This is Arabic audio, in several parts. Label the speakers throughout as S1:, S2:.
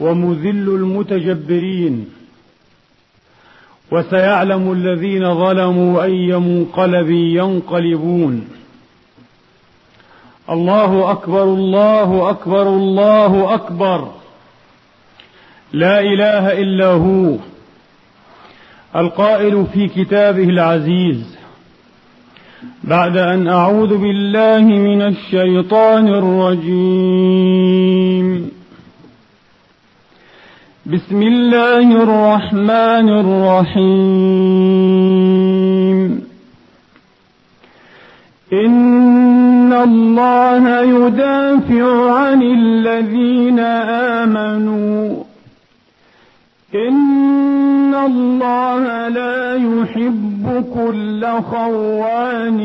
S1: ومذل المتجبرين. وسيعلم الذين ظلموا أي منقلب ينقلبون. الله أكبر الله أكبر الله أكبر. لا إله إلا هو. القائل في كتابه العزيز. بعد أن أعوذ بالله من الشيطان الرجيم. بسم الله الرحمن الرحيم. إن الله يدافع عن الذين آمنوا. إن الله لا يحب كل خوان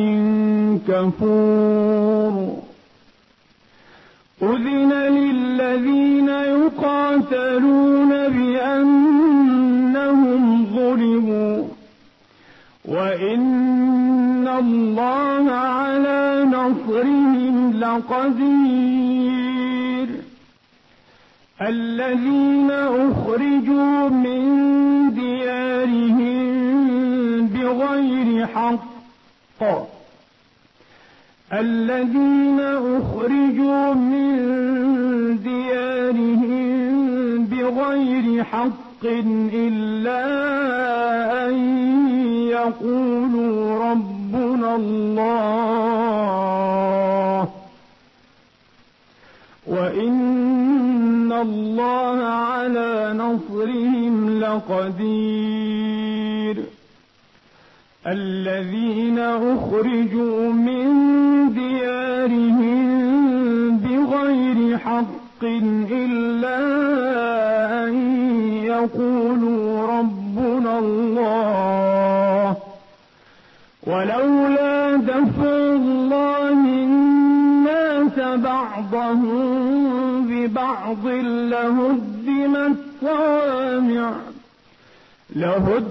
S1: كفور. أذن للذين يقاتلون بأنهم ظلموا وإن الله على نصرهم لقدير الذين أخرجوا من ديارهم بغير حق الذين أخرجوا من ديارهم بغير حق إلا أن يقولوا ربنا الله وإن الله على نصرهم لقدير الذين أخرجوا من ديارهم بغير حق إلا أن يقولوا ربنا الله. ولولا دفع الله الناس بعضهم ببعض لهدمت صوامع لهدمت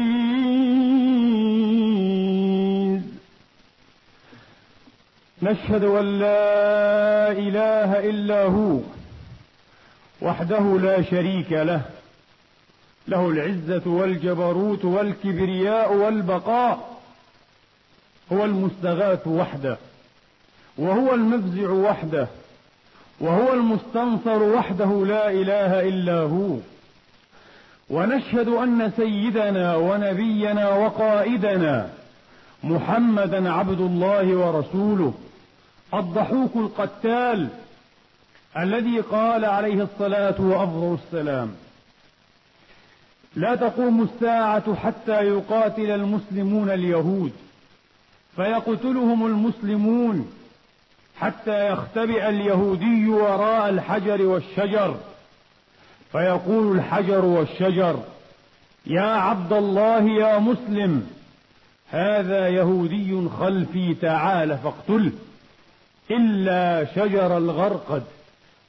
S1: نشهد أن لا إله إلا هو وحده لا شريك له. له العزة والجبروت والكبرياء والبقاء. هو المستغاث وحده وهو المفزع وحده وهو المستنصر وحده لا إله إلا هو. ونشهد أن سيدنا ونبينا وقائدنا محمدا عبد الله ورسوله. الضحوك القتال الذي قال عليه الصلاة وأفضل السلام. لا تقوم الساعة حتى يقاتل المسلمون اليهود فيقتلهم المسلمون حتى يختبئ اليهودي وراء الحجر والشجر. فيقول الحجر والشجر يا عبد الله يا مسلم هذا يهودي خلفي تعال فاقتله. إلا شجر الغرقد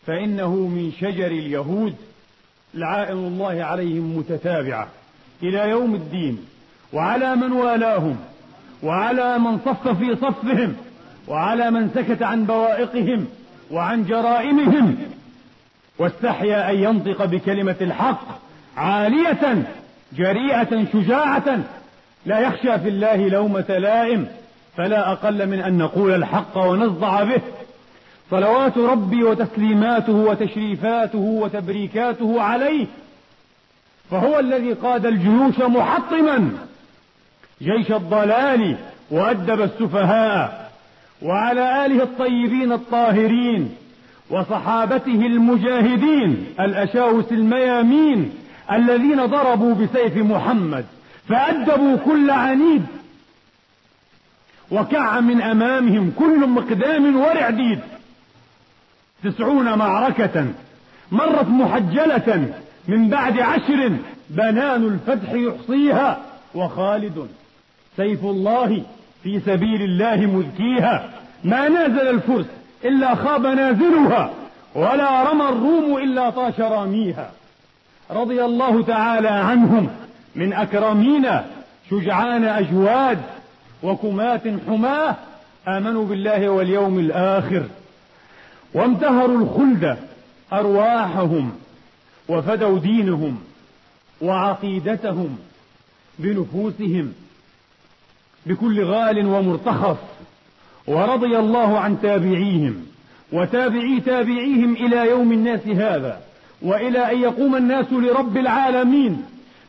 S1: فإنه من شجر اليهود لعائن الله عليهم متتابعة إلى يوم الدين وعلى من والاهم وعلى من صف في صفهم وعلى من سكت عن بوائقهم وعن جرائمهم. واستحيا أن ينطق بكلمة الحق عالية جريئة شجاعة لا يخشى في الله لومة لائم. فلا أقل من أن نقول الحق ونصدع به. صلوات ربي وتسليماته وتشريفاته وتبريكاته عليه. فهو الذي قاد الجيوش محطما. جيش الضلال وأدب السفهاء وعلى آله الطيبين الطاهرين وصحابته المجاهدين الأشاوس الميامين الذين ضربوا بسيف محمد فأدبوا كل عنيد وكع من أمامهم كل مقدام ورعديد تسعون معركة مرت محجلة من بعد عشر بنان الفتح يحصيها وخالد سيف الله في سبيل الله مذكيها ما نازل الفرس إلا خاب نازلها ولا رمى الروم إلا طاش راميها. رضي الله تعالى عنهم من أكرمينا شجعان أجواد وكمات حماه آمنوا بالله واليوم الآخر وامتهروا الخلد أرواحهم وفدوا دينهم وعقيدتهم بنفوسهم بكل غال ومرتخص ورضي الله عن تابعيهم وتابعي تابعيهم إلى يوم الناس هذا وإلى أن يقوم الناس لرب العالمين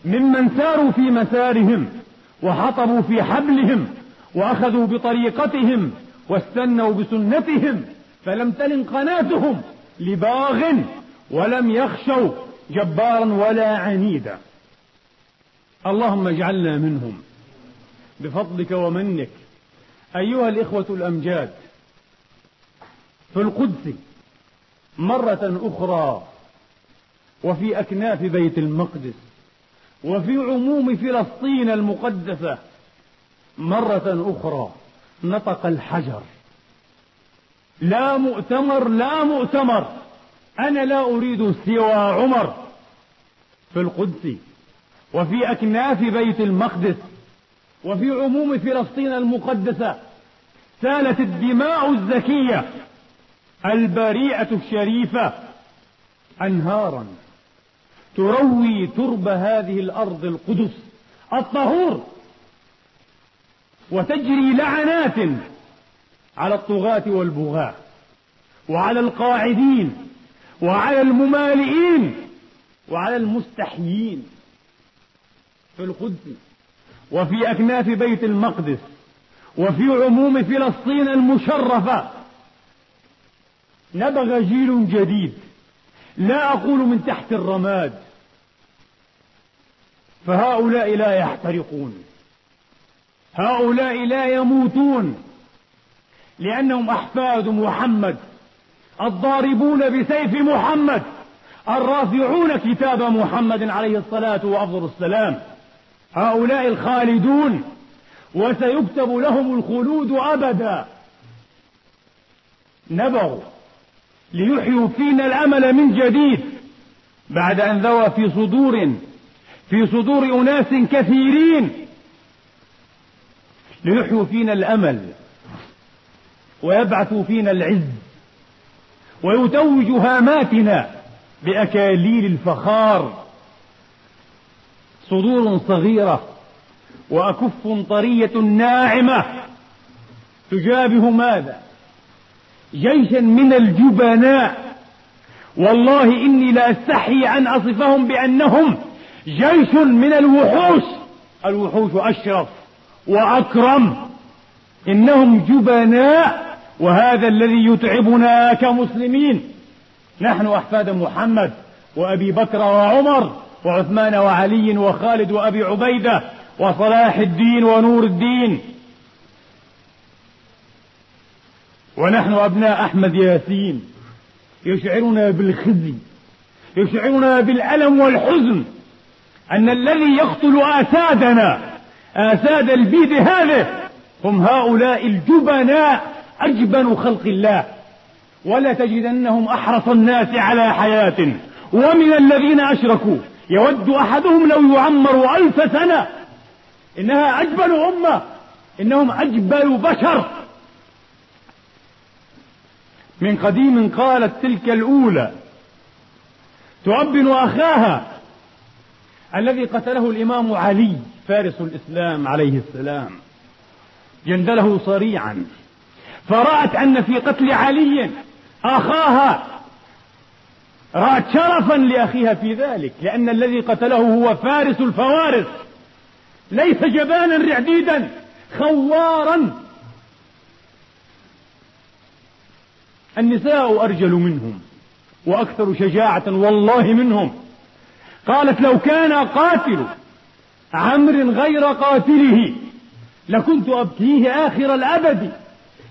S1: ممن ساروا في مسارهم وحطبوا في حبلهم وأخذوا بطريقتهم واستنوا بسنتهم فلم تلن قناتهم لباغ ولم يخشوا جبارا ولا عنيدا. اللهم اجعلنا منهم بفضلك ومنك. أيها الإخوة الأمجاد في القدس مرة أخرى وفي أكناف بيت المقدس وفي عموم فلسطين المقدسة مرة أخرى نطق الحجر. لا مؤتمر لا مؤتمر. أنا لا أريد سوى عمر. في القدس وفي أكناف بيت المقدس وفي عموم فلسطين المقدسة سالت الدماء الزكية البريئة الشريفة أنهارا تروي ترب هذه الأرض القدس. الطهور وتجري لعنات على الطغاة والبغاة وعلى القاعدين وعلى الممالئين وعلى المستحيين في القدس وفي أكناف بيت المقدس وفي عموم فلسطين المشرفة. نبغ جيل جديد لا أقول من تحت الرماد فهؤلاء لا يحترقون. هؤلاء لا يموتون لأنهم أحفاد محمد الضاربون بسيف محمد الرافعون كتاب محمد عليه الصلاة وأفضل السلام. هؤلاء الخالدون وسيكتب لهم الخلود أبدا. نبغوا ليحيوا فينا الأمل من جديد بعد أن ذوى في صدور في صدور أناس كثيرين. ليحيوا فينا الأمل ويبعثوا فينا العز ويتوج هاماتنا بأكاليل الفخار. صدور صغيرة وأكف طرية ناعمة. تجابه ماذا؟ جيشا من الجبناء. والله إني لأستحي أن أصفهم بأنهم جيش من الوحوش. الوحوش أشرف. وأكرم. إنهم جبناء وهذا الذي يتعبنا كمسلمين. نحن أحفاد محمد وأبي بكر وعمر وعثمان وعلي وخالد وأبي عبيدة وصلاح الدين ونور الدين. ونحن أبناء أحمد ياسين. يشعرنا بالخزي يشعرنا بالألم والحزن أن الذي يقتل آسادنا آساد البيد هذه. هم هؤلاء الجبناء أجبن خلق الله. ولا تجدنهم أحرص الناس على حياة. ومن الذين أشركوا. يود أحدهم لو يعمر ألف سنة. إنها أجبل أمة. إنهم أجبل بشر. من قديم قالت تلك الأولى. تؤبن أخاها. الذي قتله الإمام علي. فارس الإسلام عليه السلام. جندله صريعا. فرأت أن في قتل علي أخاها رأت شرفا لأخيها في ذلك لأن الذي قتله هو فارس الفوارس. ليس جبانا رعديدا خوارا. النساء أرجل منهم وأكثر شجاعة والله منهم. قالت لو كان قاتل عمر غير قاتله. لكنت أبكيه آخر الأبد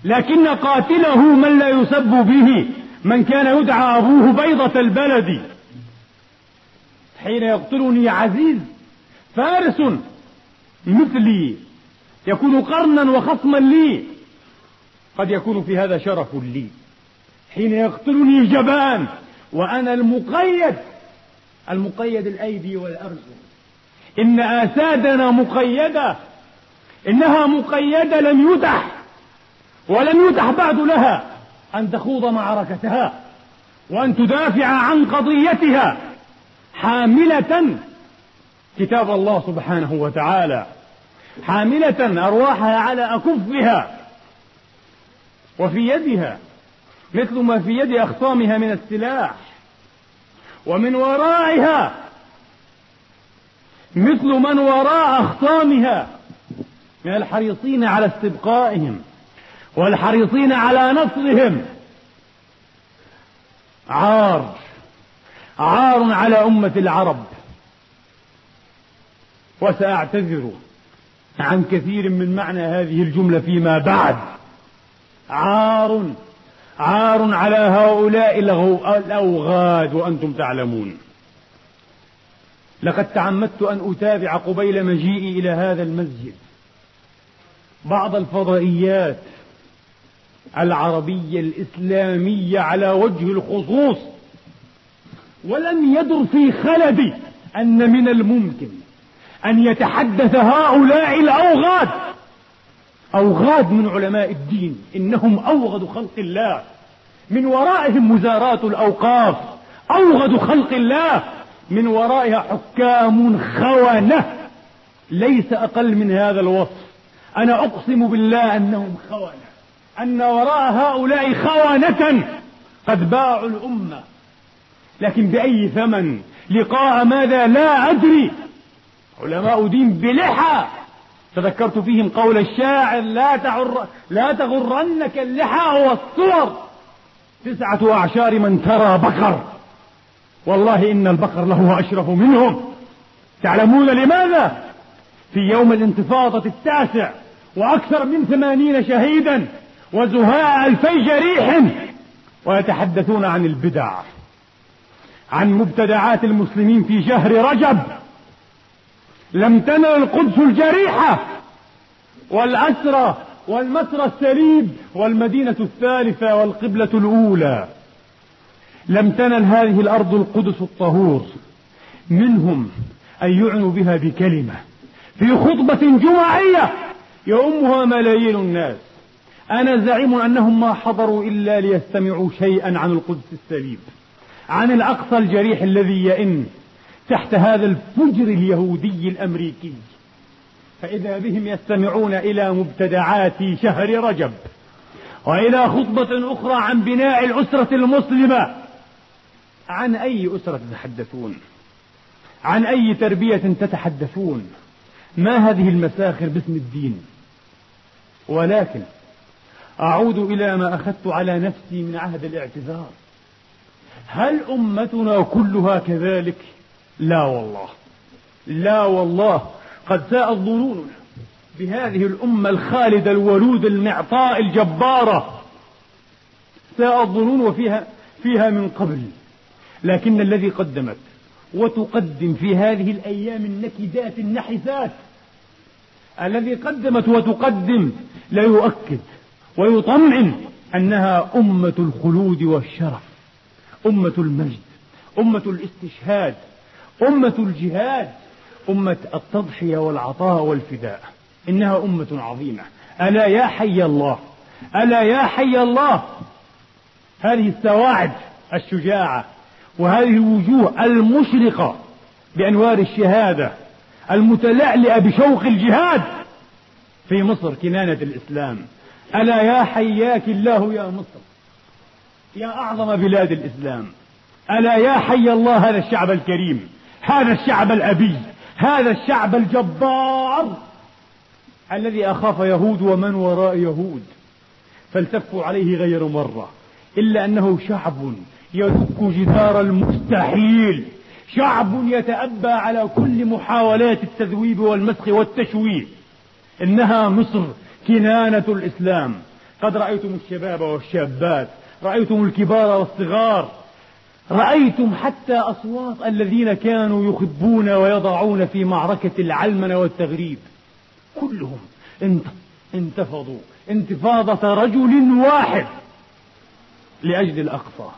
S1: لكن قاتله من لا يسب به من كان يدعى أبوه بيضة البلد. حين يقتلني عزيز فارس مثلي يكون قرنا وخصما لي. قد يكون في هذا شرف لي. حين يقتلني جبان وأنا المقيد المقيد الأيدي والأرجل إن آسادنا مقيدة. إنها مقيدة لم يتح. ولم يتح بعد لها. أن تخوض معركتها. وأن تدافع عن قضيتها. حاملة. كتاب الله سبحانه وتعالى. حاملة أرواحها على أكفها. وفي يدها. مثل ما في يد أخصامها من السلاح. ومن ورائها. مثل من وراء أخصامها من الحريصين على استبقائهم والحريصين على نصرهم. عار عار على أمة العرب. وسأعتذر عن كثير من معنى هذه الجملة فيما بعد. عار عار على هؤلاء الأوغاد وأنتم تعلمون. لقد تعمدت أن أتابع قبيل مجيئي إلى هذا المسجد. بعض الفضائيات العربية الإسلامية على وجه الخصوص ولم يدر في خلدي أن من الممكن أن يتحدث هؤلاء الأوغاد. أوغاد من علماء الدين إنهم أوغد خلق الله. من ورائهم وزارات الأوقاف أوغد خلق الله. من ورائها حكام خونة. ليس أقل من هذا الوصف. أنا أقسم بالله أنهم خونة. أن وراء هؤلاء خونة قد باعوا الأمة. لكن بأي ثمن؟ لقاء ماذا؟ لا أدري. علماء دين بلحى. تذكرت فيهم قول الشاعر لا تعر لا تغرنك اللحى والصور. تسعة أعشار من ترى بقر. والله إن البقر له أشرف منهم. تعلمون لماذا؟ في يوم الانتفاضة التاسع وأكثر من ثمانين شهيدا وزهاء ألفي جريح ويتحدثون عن البدع عن مبتدعات المسلمين في شهر رجب. لم تنل القدس الجريحة والأسرى والمسرى السليب والمدينة الثالثة والقبلة الأولى. لم تنل هذه الأرض القدس الطهور. منهم أن يعنوا بها بكلمة في خطبة جمعية يؤمها ملايين الناس. أنا زعيم أنهم ما حضروا إلا ليستمعوا شيئا عن القدس السليب عن الأقصى الجريح الذي يئن تحت هذا الفجر اليهودي الأمريكي. فإذا بهم يستمعون إلى مبتدعات شهر رجب وإلى خطبة أخرى عن بناء الأسرة المسلمة عن أي أسرة تتحدثون؟ عن أي تربية تتحدثون؟ ما هذه المساخر باسم الدين؟ ولكن أعود إلى ما أخذت على نفسي من عهد الاعتذار. هل أمتنا كلها كذلك؟ لا والله. لا والله. قد ساءت ظنوننا بهذه الأمة الخالدة الولود المعطاء الجبارة. ساءت ظنون وفيها فيها من قبل. لكن الذي قدمت وتقدم في هذه الأيام النكدات النحسات الذي قدمت وتقدم لا يؤكد ويطمئن أنها أمة الخلود والشرف أمة المجد أمة الاستشهاد أمة الجهاد أمة التضحية والعطاء والفداء. إنها أمة عظيمة. ألا يا حي الله ألا يا حي الله. هذه السواعد الشجاعة وهذه الوجوه المشرقة بأنوار الشهادة المتلألئة بشوق الجهاد في مصر كنانة الإسلام. ألا يا حياك الله يا مصر يا أعظم بلاد الإسلام. ألا يا حي الله هذا الشعب الكريم هذا الشعب الأبي هذا الشعب الجبار الذي أخاف يهود ومن وراء يهود فالتفوا عليه غير مرة إلا أنه شعب يدك جدار المستحيل. شعب يتأبى على كل محاولات التذويب والمسخ والتشويه. إنها مصر كنانة الإسلام. قد رأيتم الشباب والشابات رأيتم الكبار والصغار. رأيتم حتى أصوات الذين كانوا يخبون ويضعون في معركة العلمنة والتغريب. كلهم انتفضوا. انتفاضة رجل واحد لأجل الأقصى.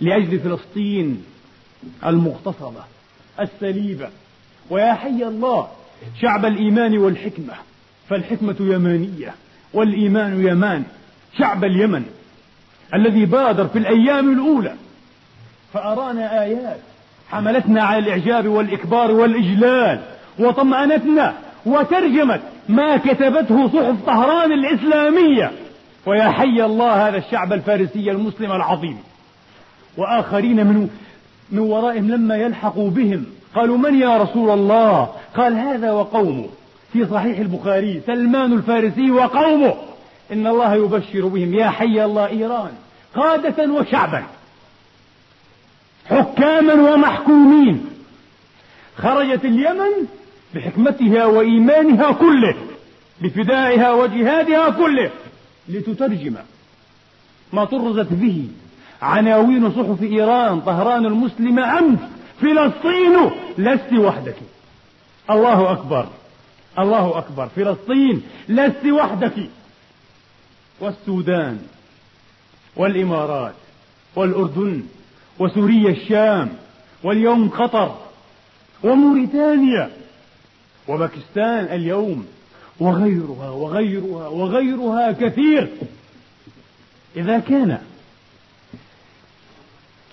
S1: لأجل فلسطين المغتصبة السليبة. ويا حي الله شعب الإيمان والحكمة. فالحكمة يمانية والإيمان يمان شعب اليمن الذي بادر في الأيام الأولى. فأرانا آيات حملتنا على الإعجاب والإكبار والإجلال وطمأنتنا وترجمت ما كتبته صحف طهران الإسلامية. ويا حي الله هذا الشعب الفارسي المسلم العظيم. وآخرين من من ورائهم لما يلحقوا بهم. قالوا من يا رسول الله؟ قال هذا وقومه. في صحيح البخاري سلمان الفارسي وقومه. إن الله يبشر بهم. يا حي الله إيران. قادة وشعبا. حكاما ومحكومين. خرجت اليمن بحكمتها وإيمانها كله. بفدائها وجهادها كله. لتترجم ما طرزت به. عناوين صحف إيران طهران المسلمة أمس فلسطين لست وحدك. الله أكبر الله أكبر فلسطين لست وحدك. والسودان والإمارات والأردن وسوريا الشام واليوم قطر وموريتانيا وباكستان اليوم وغيرها وغيرها وغيرها كثير. إذا كان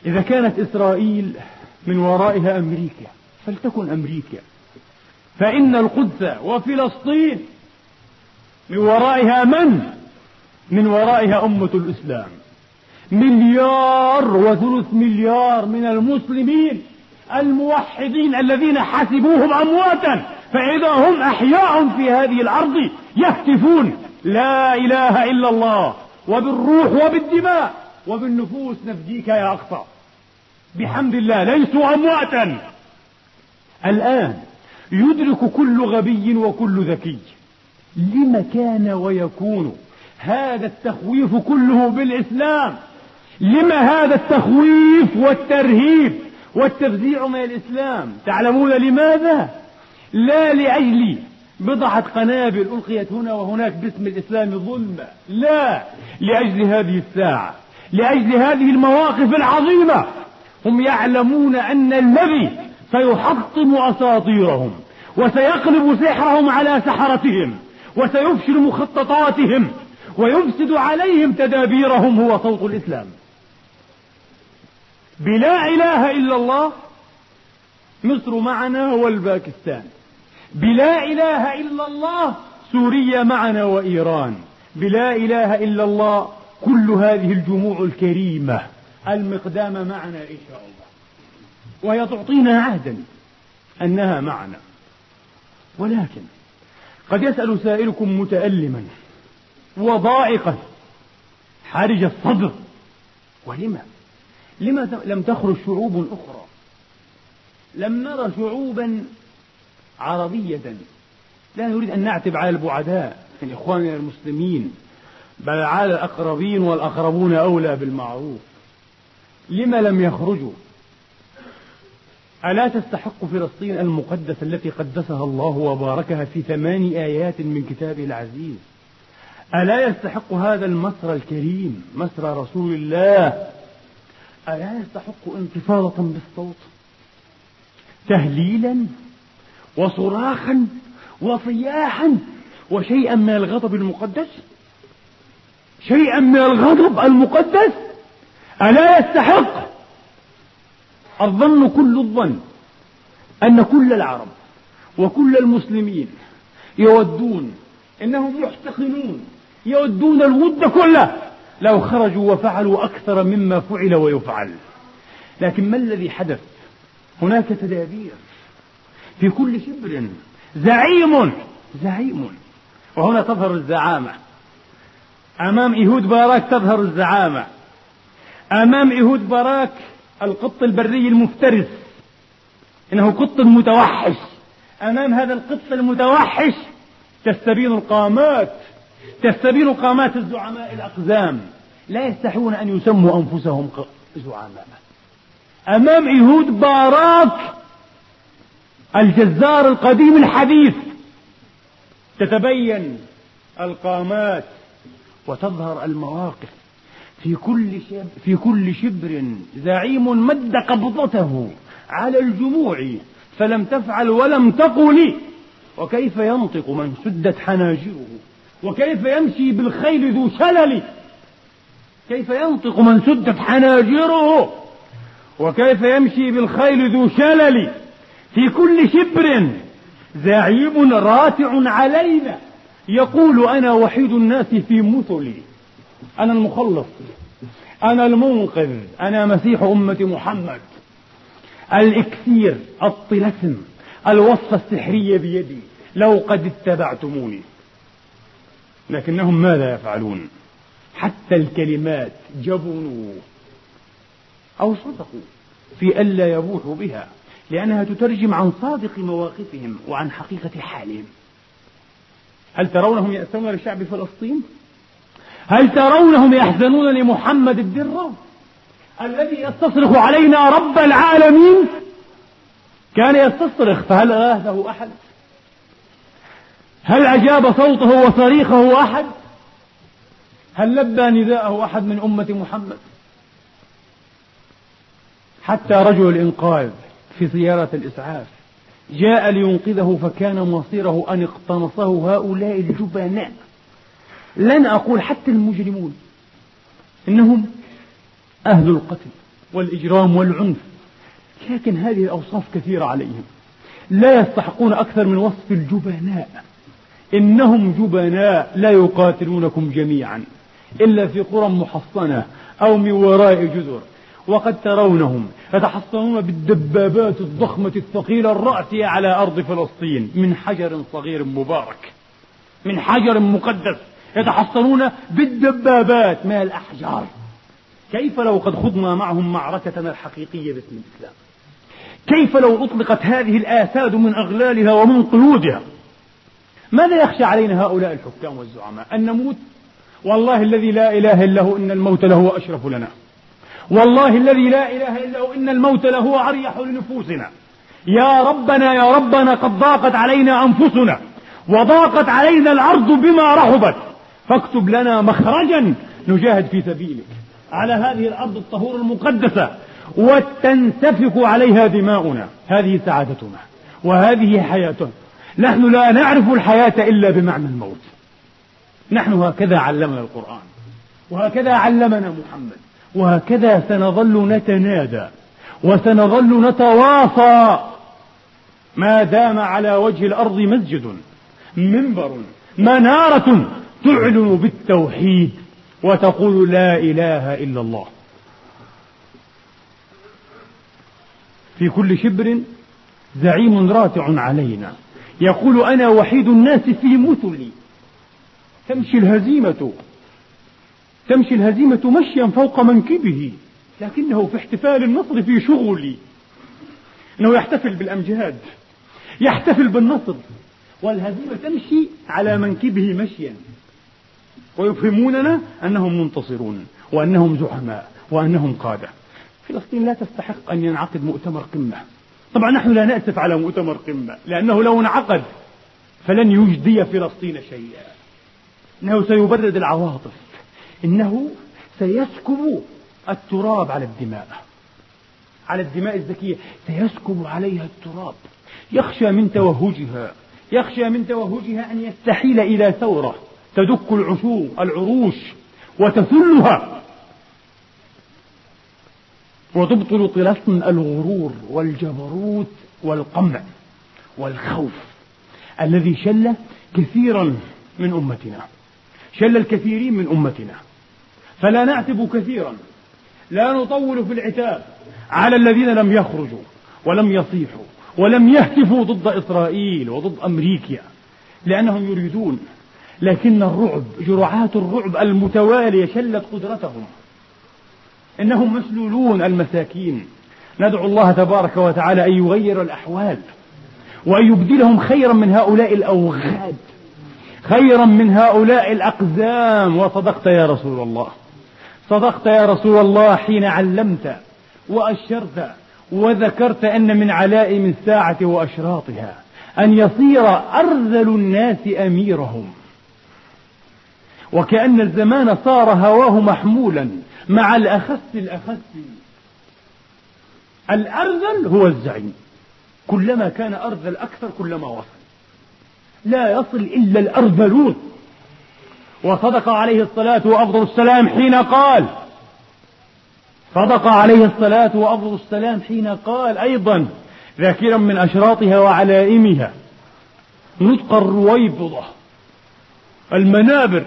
S1: إذا كانت إسرائيل من ورائها أمريكا فلتكن أمريكا. فإن القدس وفلسطين من ورائها من؟ من ورائها أمة الإسلام. مليار وثلث مليار من المسلمين الموحدين الذين حسبوهم أمواتا فإذا هم أحياء في هذه الأرض يهتفون. لا إله إلا الله وبالروح وبالدماء. وبالنفوس نفديك يا أقصى بحمد الله ليسوا أمواتا. الآن يدرك كل غبي وكل ذكي. لم كان ويكون هذا التخويف كله بالإسلام؟ لما هذا التخويف والترهيب والتفزيع من الإسلام؟ تعلمون لماذا؟ لا لأجل بضعة قنابل ألقيت هنا وهناك باسم الإسلام ظلما لا لأجل هذه الساعة. لأجل هذه المواقف العظيمة. هم يعلمون أن الذي سيحطم أساطيرهم وسيقلب سحرهم على سحرتهم وسيفشل مخططاتهم ويفسد عليهم تدابيرهم هو صوت الإسلام. بلا إله إلا الله مصر معنا والباكستان. بلا إله إلا الله سوريا معنا وإيران. بلا إله إلا الله كل هذه الجموع الكريمة. المقدام معنا إن شاء الله. وهي تعطينا عهدا أنها معنا. ولكن قد يسأل سائلكم متألما وضائقا حرج الصدر. ولما؟ لما لم تخرج شعوب أخرى؟ لم نرى شعوبا عربية. لا نريد أن نعتب على البعداء من إخواننا المسلمين. بل على الأقربين والأقربون أولى بالمعروف. لما لم يخرجوا؟ ألا تستحق فلسطين المقدسة التي قدسها الله وباركها في ثمان آيات من كتابه العزيز؟ ألا يستحق هذا المصر الكريم مصر رسول الله؟ ألا يستحق انتفاضة بالصوت؟ تهليلا؟ وصراخا؟ وصياحا؟ وشيئا من الغضب المقدس؟ شيئا من الغضب المقدس؟ ألا يستحق؟ الظن كل الظن أن كل العرب وكل المسلمين يودون إنهم محتقنون يودون الود كله. لو خرجوا وفعلوا أكثر مما فعل ويفعل. لكن ما الذي حدث؟ هناك تدابير في كل شبر. زعيم زعيم. وهنا تظهر الزعامة. أمام إيهود باراك تظهر الزعامة. أمام إيهود باراك القط البري المفترس. إنه قط متوحش. أمام هذا القط المتوحش تستبين القامات. تستبين قامات الزعماء الأقزام. لا يستحون أن يسموا أنفسهم زعماء. أمام إيهود باراك الجزار القديم الحديث. تتبين القامات. وتظهر المواقف. في كل في كل شبر زعيم مد قبضته على الجموع فلم تفعل ولم تقل وكيف ينطق من سدت حناجره؟ وكيف يمشي بالخيل ذو شلل؟ كيف ينطق من سدت حناجره؟ وكيف يمشي بالخيل ذو شلل؟ في كل شبر زعيم راتع علينا. يقول أنا وحيد الناس في مثلي أنا المخلص. أنا المنقذ. أنا مسيح أمة محمد. الإكسير الطلسم الوصفة السحرية بيدي. لو قد اتبعتموني. لكنهم ماذا يفعلون؟ حتى الكلمات جبنوا. أو صدقوا في ألا يبوحوا بها. لأنها تترجم عن صادق مواقفهم وعن حقيقة حالهم. هل ترونهم يأسون لشعب فلسطين؟ هل ترونهم يحزنون لمحمد الدرة الذي يستصرخ علينا رب العالمين؟ كان يستصرخ فهل غاثه أحد؟ هل أجاب صوته وصريخه أحد؟ هل لبى نداءه أحد من أمة محمد؟ حتى رجل الإنقاذ في سيارة الإسعاف. جاء لينقذه فكان مصيره أن اقتنصه هؤلاء الجبناء. لن أقول حتى المجرمون إنهم أهل القتل والإجرام والعنف لكن هذه الأوصاف كثيرة عليهم. لا يستحقون أكثر من وصف الجبناء. إنهم جبناء لا يقاتلونكم جميعا إلا في قرى محصنة أو من وراء جذر وقد ترونهم يتحصنون بالدبابات الضخمة الثقيلة الرأسية على أرض فلسطين. من حجر صغير مبارك من حجر مقدس يتحصنون بالدبابات. من الأحجار؟ كيف لو قد خضنا معهم معركتنا الحقيقية باسم الإسلام؟ كيف لو أطلقت هذه الآساد من أغلالها ومن قيودها؟ ماذا يخشى علينا هؤلاء الحكام والزعماء؟ أن نموت؟ والله الذي لا إله إلا هو إن الموت له أشرف لنا. والله الذي لا إله إلا هو إن الموت له أريح لنفوسنا. يا ربنا يا ربنا قد ضاقت علينا أنفسنا وضاقت علينا الأرض بما رحبت. فاكتب لنا مخرجا نجاهد في سبيلك. على هذه الأرض الطهور المقدسة وتنسفك عليها دماؤنا. هذه سعادتنا وهذه حياتنا. نحن لا نعرف الحياة إلا بمعنى الموت. نحن هكذا علمنا القرآن وهكذا علمنا محمد. وهكذا سنظل نتنادى وسنظل نتواصى. ما دام على وجه الأرض مسجد منبر منارة تعلن بالتوحيد وتقول لا إله إلا الله. في كل شبر زعيم راتع علينا. يقول أنا وحيد الناس في مثلي تمشي الهزيمة. تمشي الهزيمة مشيا فوق منكبه لكنه في احتفال النصر في شغلي. إنه يحتفل بالأمجاد يحتفل بالنصر والهزيمة تمشي على منكبه مشيا. ويفهموننا أنهم منتصرون وأنهم زعماء وأنهم قادة. فلسطين لا تستحق أن ينعقد مؤتمر قمة. طبعا نحن لا نأسف على مؤتمر قمة لأنه لو انعقد فلن يجدي فلسطين شيئا. إنه سيبرد العواطف. إنه سيسكب التراب على الدماء. على الدماء الزكية. سيسكب عليها التراب. يخشى من توهجها. يخشى من توهجها أن يستحيل إلى ثورة. تدك العشور العروش وتثلها. وتبطل طلسم الغرور والجبروت والقمع والخوف الذي شل كثيرا من أمتنا. شل الكثيرين من أمتنا. فلا نعتب كثيرا. لا نطول في العتاب على الذين لم يخرجوا ولم يصيحوا ولم يهتفوا ضد إسرائيل وضد أمريكا لأنهم يريدون لكن الرعب جرعات الرعب المتوالية شلت قدرتهم. إنهم مسلولون المساكين. ندعو الله تبارك وتعالى أن يغير الأحوال وأن يبدلهم خيرا من هؤلاء الأوغاد خيرا من هؤلاء الأقزام. وصدقت يا رسول الله. صدقت يا رسول الله حين علمت وأشرت وذكرت أن من علائم الساعة وأشراطها أن يصير أرذل الناس أميرهم. وكأن الزمان صار هواه محمولا مع الأخس الأخس الأرذل هو الزعيم. كلما كان أرذل أكثر كلما وصل. لا يصل إلا الأرذلون. وصدق عليه الصلاة وأفضل السلام حين قال. صدق عليه الصلاة وأفضل السلام حين قال أيضا ذاكرا من أشراطها وعلائمها. نطق الرويبضة. المنابر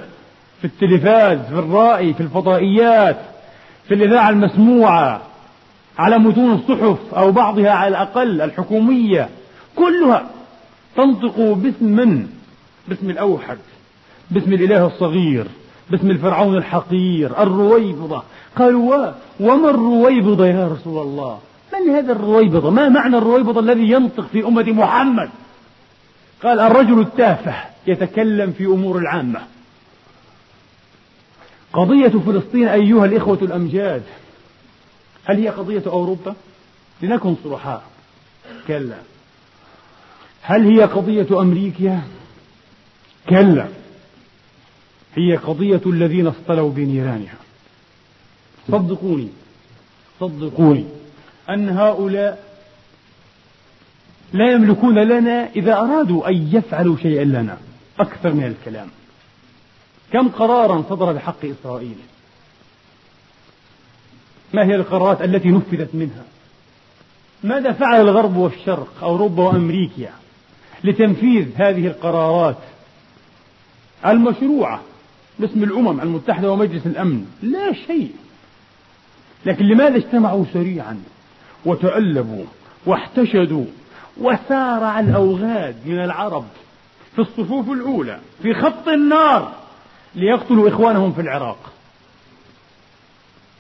S1: في التلفاز في الرائي في الفضائيات في الإذاعة المسموعة على متون الصحف أو بعضها على الأقل الحكومية. كلها تنطق باسم من؟ باسم الأوحد. باسم الإله الصغير باسم الفرعون الحقير الرويبضة. قالوا وما الرويبضة يا رسول الله؟ من هذا الرويبضة؟ ما معنى الرويبضة الذي ينطق في أمة محمد؟ قال الرجل التافه يتكلم في أمور العامة. قضية فلسطين أيها الإخوة الأمجاد هل هي قضية أوروبا؟ لنكن صرحاء كلا. هل هي قضية أمريكا؟ كلا. هي قضية الذين اصطلوا بنيرانها. صدقوني صدقوني أن هؤلاء لا يملكون لنا إذا أرادوا أن يفعلوا شيئا لنا. أكثر من الكلام. كم قرارا صدر بحق إسرائيل؟ ما هي القرارات التي نفذت منها؟ ماذا فعل الغرب والشرق أوروبا وأمريكا لتنفيذ هذه القرارات المشروعة؟ باسم الأمم المتحدة ومجلس الأمن. لا شيء. لكن لماذا اجتمعوا سريعا؟ وتألبوا واحتشدوا وسارع الأوغاد من العرب في الصفوف الأولى في خط النار ليقتلوا إخوانهم في العراق.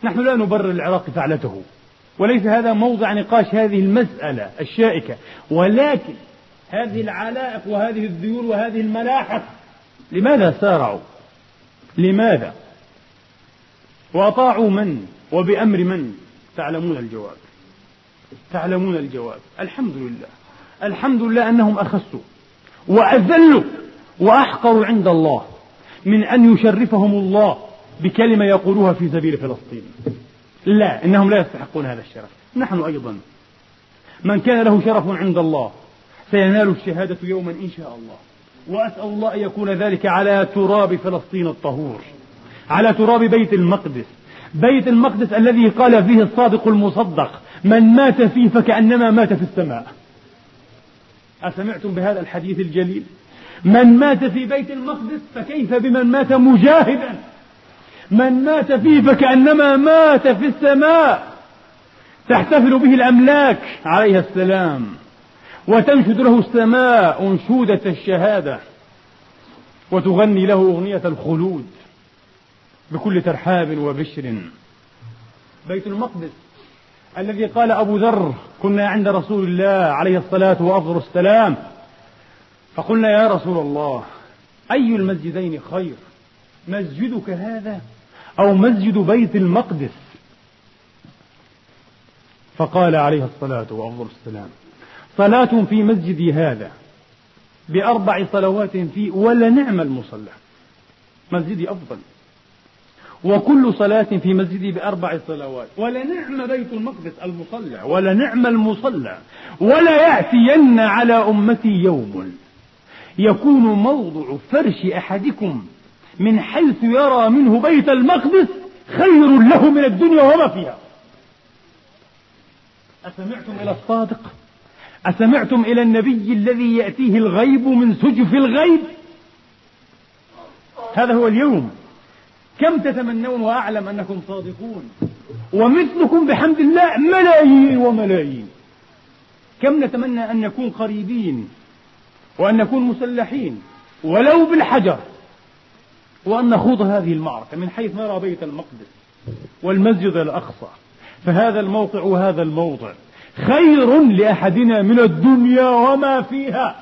S1: نحن لا نبرر العراق فعلته. وليس هذا موضع نقاش هذه المسألة الشائكة. ولكن هذه العلائق وهذه الذيول وهذه الملاحق لماذا سارعوا لماذا؟ وأطاعوا من؟ وبأمر من؟ تعلمون الجواب. تعلمون الجواب. الحمد لله. الحمد لله أنهم أخسوا وأذلوا وأحقروا عند الله من أن يشرفهم الله بكلمة يقولوها في سبيل فلسطين. لا إنهم لا يستحقون هذا الشرف. نحن أيضا. من كان له شرف عند الله سينال الشهادة يوما إن شاء الله. وأسأل الله أن يكون ذلك على تراب فلسطين الطهور على تراب بيت المقدس. بيت المقدس الذي قال فيه الصادق المصدق من مات فيه فكأنما مات في السماء. أسمعتم بهذا الحديث الجليل؟ من مات في بيت المقدس فكيف بمن مات مجاهدا؟ من مات فيه فكأنما مات في السماء. تحتفل به الأملاك عليه السلام. وتنشد له السماء أنشودة الشهادة وتغني له أغنية الخلود بكل ترحاب وبشر. بيت المقدس الذي قال أبو ذر كنا عند رسول الله عليه الصلاة وأفضل السلام فقلنا يا رسول الله أي المسجدين خير؟ مسجدك هذا أو مسجد بيت المقدس؟ فقال عليه الصلاة وأفضل السلام. صلاة في مسجدي هذا بأربع صلوات فيه ولنعم المصلى. مسجدي أفضل. وكل صلاة في مسجدي بأربع صلوات. ولنعم بيت المقدس المصلى ولنعم المصلى. ولا يأتين على أمتي يوم. يكون موضع فرش أحدكم من حيث يرى منه بيت المقدس خير له من الدنيا وما فيها. أسمعتم إلى الصادق؟ أسمعتم إلى النبي الذي يأتيه الغيب من سجف الغيب؟ هذا هو اليوم. كم تتمنون وأعلم أنكم صادقون؟ ومثلكم بحمد الله ملايين وملايين. كم نتمنى أن نكون قريبين وأن نكون مسلحين ولو بالحجر. وأن نخوض هذه المعركة من حيث نرى بيت المقدس والمسجد الأقصى. فهذا الموقع وهذا الموضع. خير لأحدنا من الدنيا وما فيها.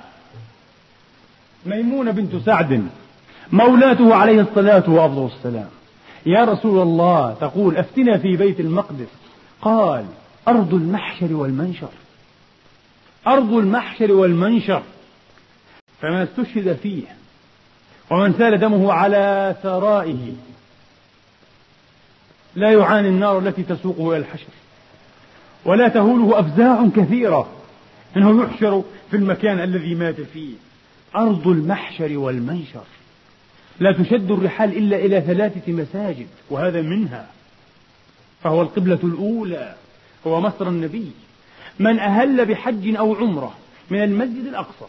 S1: ميمونة بنت سعد مولاته عليه الصلاة وأفضل السلام. يا رسول الله تقول أفتنا في بيت المقدس. قال أرض المحشر والمنشر. أرض المحشر والمنشر. فمن استشهد فيه. ومن سال دمه على ثرائه. لا يعاني النار التي تسوقه إلى الحشر. ولا تهوله أفزاع كثيرة. إنه يحشر في المكان الذي مات فيه. أرض المحشر والمنشر. لا تشد الرحال إلا إلى ثلاثة مساجد وهذا منها. فهو القبلة الأولى هو مصر النبي. من أهل بحج أو عمرة من المسجد الأقصى.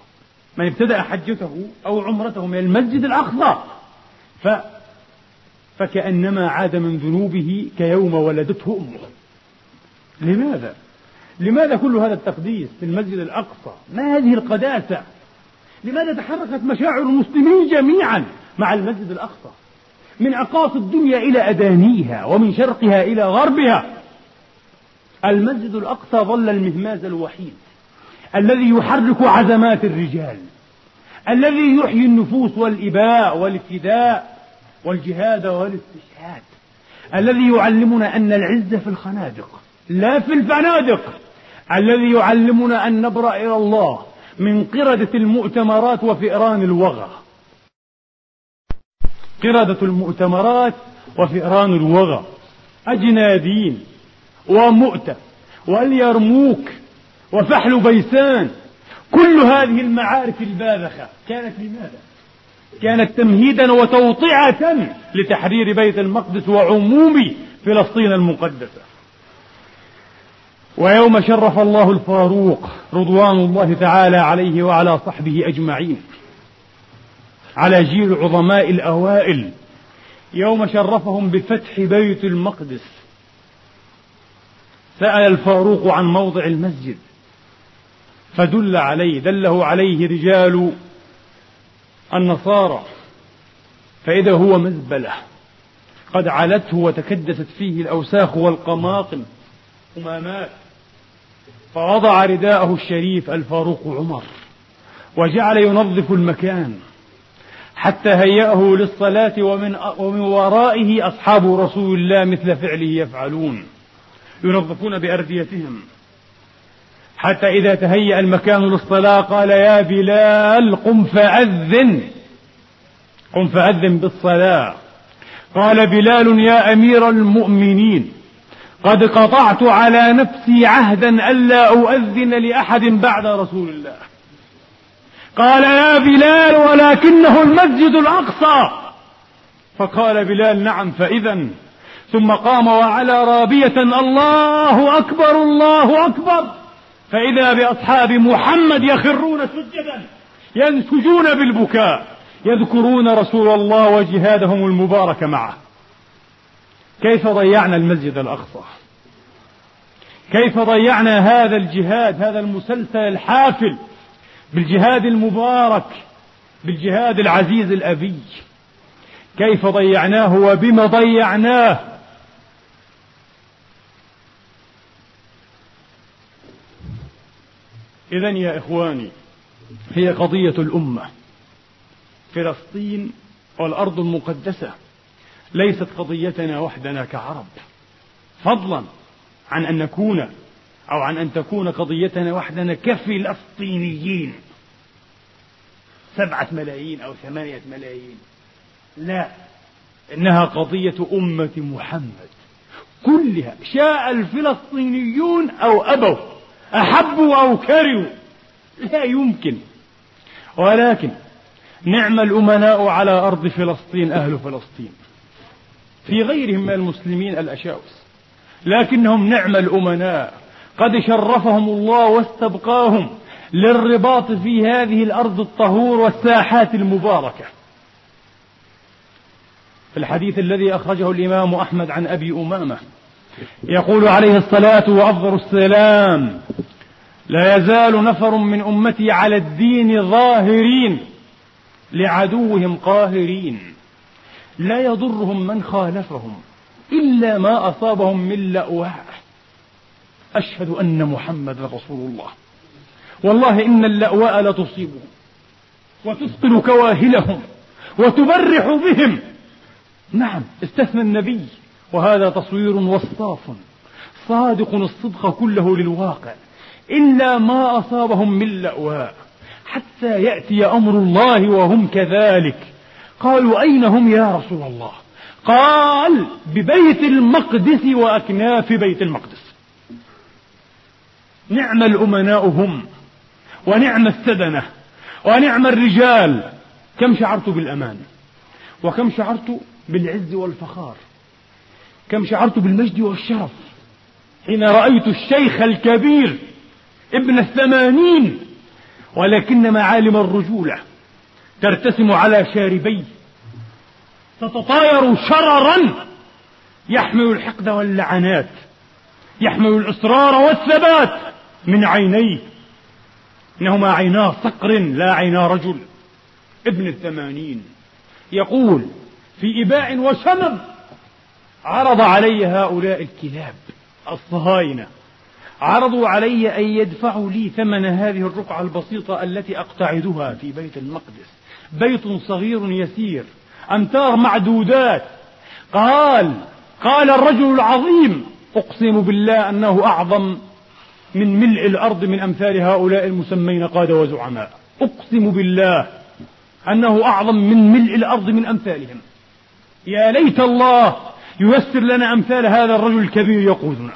S1: من ابتدأ حجته أو عمرته من المسجد الأقصى. ف فكأنما عاد من ذنوبه كيوم ولدته أمه. لماذا؟ لماذا كل هذا التقديس في المسجد الأقصى؟ ما هذه القداسة؟ لماذا تحركت مشاعر المسلمين جميعا مع المسجد الأقصى؟ من أقاصي الدنيا إلى أدانيها ومن شرقها إلى غربها المسجد الأقصى ظل المهماز الوحيد الذي يحرك عزمات الرجال الذي يحيي النفوس والإباء والفداء والجهاد والاستشهاد الذي يعلمنا أن العزة في الخنادق لا في الفنادق الذي يعلمنا أن نبرأ إلى الله من قردة المؤتمرات وفئران الوغى. قردة المؤتمرات وفئران الوغى. أجنادين ومؤتة واليرموك وفحل بيسان. كل هذه المعارك الباذخة كانت لماذا؟ كانت تمهيدا وتوطئة لتحرير بيت المقدس وعموم فلسطين المقدسة. ويوم شرف الله الفاروق رضوان الله تعالى عليه وعلى صحبه أجمعين. على جيل العظماء الأوائل يوم شرفهم بفتح بيت المقدس. سأل الفاروق عن موضع المسجد فدل عليه دله عليه رجال النصارى فإذا هو مزبلة قد علته وتكدست فيه الأوساخ والقماطم أمامات. فوضع رداءه الشريف الفاروق عمر وجعل ينظف المكان حتى هيأه للصلاة ومن, ومن ورائه أصحاب رسول الله مثل فعله يفعلون ينظفون بأرديتهم. حتى إذا تهيأ المكان للصلاة قال يا بلال قم فأذن قم فأذن بالصلاة. قال بلال يا أمير المؤمنين قد قطعت على نفسي عهدا ألا أؤذن لأحد بعد رسول الله. قال يا بلال ولكنه المسجد الأقصى. فقال بلال نعم فإذا ثم قام وعلى رابية الله أكبر الله أكبر. فإذا بأصحاب محمد يخرون سجدا ينسجون بالبكاء يذكرون رسول الله وجهادهم المبارك معه. كيف ضيعنا المسجد الأقصى؟ كيف ضيعنا هذا الجهاد هذا المسلسل الحافل بالجهاد المبارك بالجهاد العزيز الأبي؟ كيف ضيعناه وبما ضيعناه؟ إذا يا إخواني هي قضية الأمة فلسطين والأرض المقدسة. ليست قضيتنا وحدنا كعرب. فضلا عن أن نكون أو عن أن تكون قضيتنا وحدنا كفلسطينيين سبعة ملايين أو ثمانية ملايين. لا إنها قضية أمة محمد. كلها شاء الفلسطينيون أو أبوا أحبوا أو كرهوا. لا يمكن. ولكن نعم الأمناء على أرض فلسطين أهل فلسطين. في غيرهم من المسلمين الأشاوس لكنهم نعم الأمناء. قد شرفهم الله واستبقاهم للرباط في هذه الأرض الطهور والساحات المباركة. في الحديث الذي أخرجه الإمام أحمد عن أبي أمامة يقول عليه الصلاة وأفضل السلام لا يزال نفر من أمتي على الدين ظاهرين لعدوهم قاهرين. لا يضرهم من خالفهم إلا ما أصابهم من لأواء أشهد أن محمد رسول الله. والله إن اللأواء لتصيبهم وتثقل كواهلهم وتبرح بهم. نعم استثنى النبي وهذا تصوير وصاف. صادق الصدق كله للواقع. إلا ما أصابهم من لأواء. حتى يأتي أمر الله وهم كذلك. قالوا أين هم يا رسول الله؟ قال ببيت المقدس وأكناف بيت المقدس. نعم الأمناء هم ونعم السدنة ونعم الرجال. كم شعرت بالأمان؟ وكم شعرت بالعز والفخار؟ كم شعرت بالمجد والشرف؟ حين رأيت الشيخ الكبير ابن الثمانين ولكن معالم الرجولة. ترتسم على شاربيه. تتطاير شررا. يحمل الحقد واللعنات. يحمل الإصرار والثبات من عينيه. إنهما عينا صقر لا عينا رجل. ابن الثمانين. يقول في إباء وشمم عرض علي هؤلاء الكلاب الصهاينة. عرضوا علي أن يدفعوا لي ثمن هذه الرقعة البسيطة التي أقتعدها في بيت المقدس. بيت صغير يسير أمتار معدودات. قال قال الرجل العظيم أقسم بالله أنه أعظم من ملء الأرض من أمثال هؤلاء المسمين قادة وزعماء. أقسم بالله أنه أعظم من ملء الأرض من أمثالهم. يا ليت الله ييسر لنا أمثال هذا الرجل الكبير يقودنا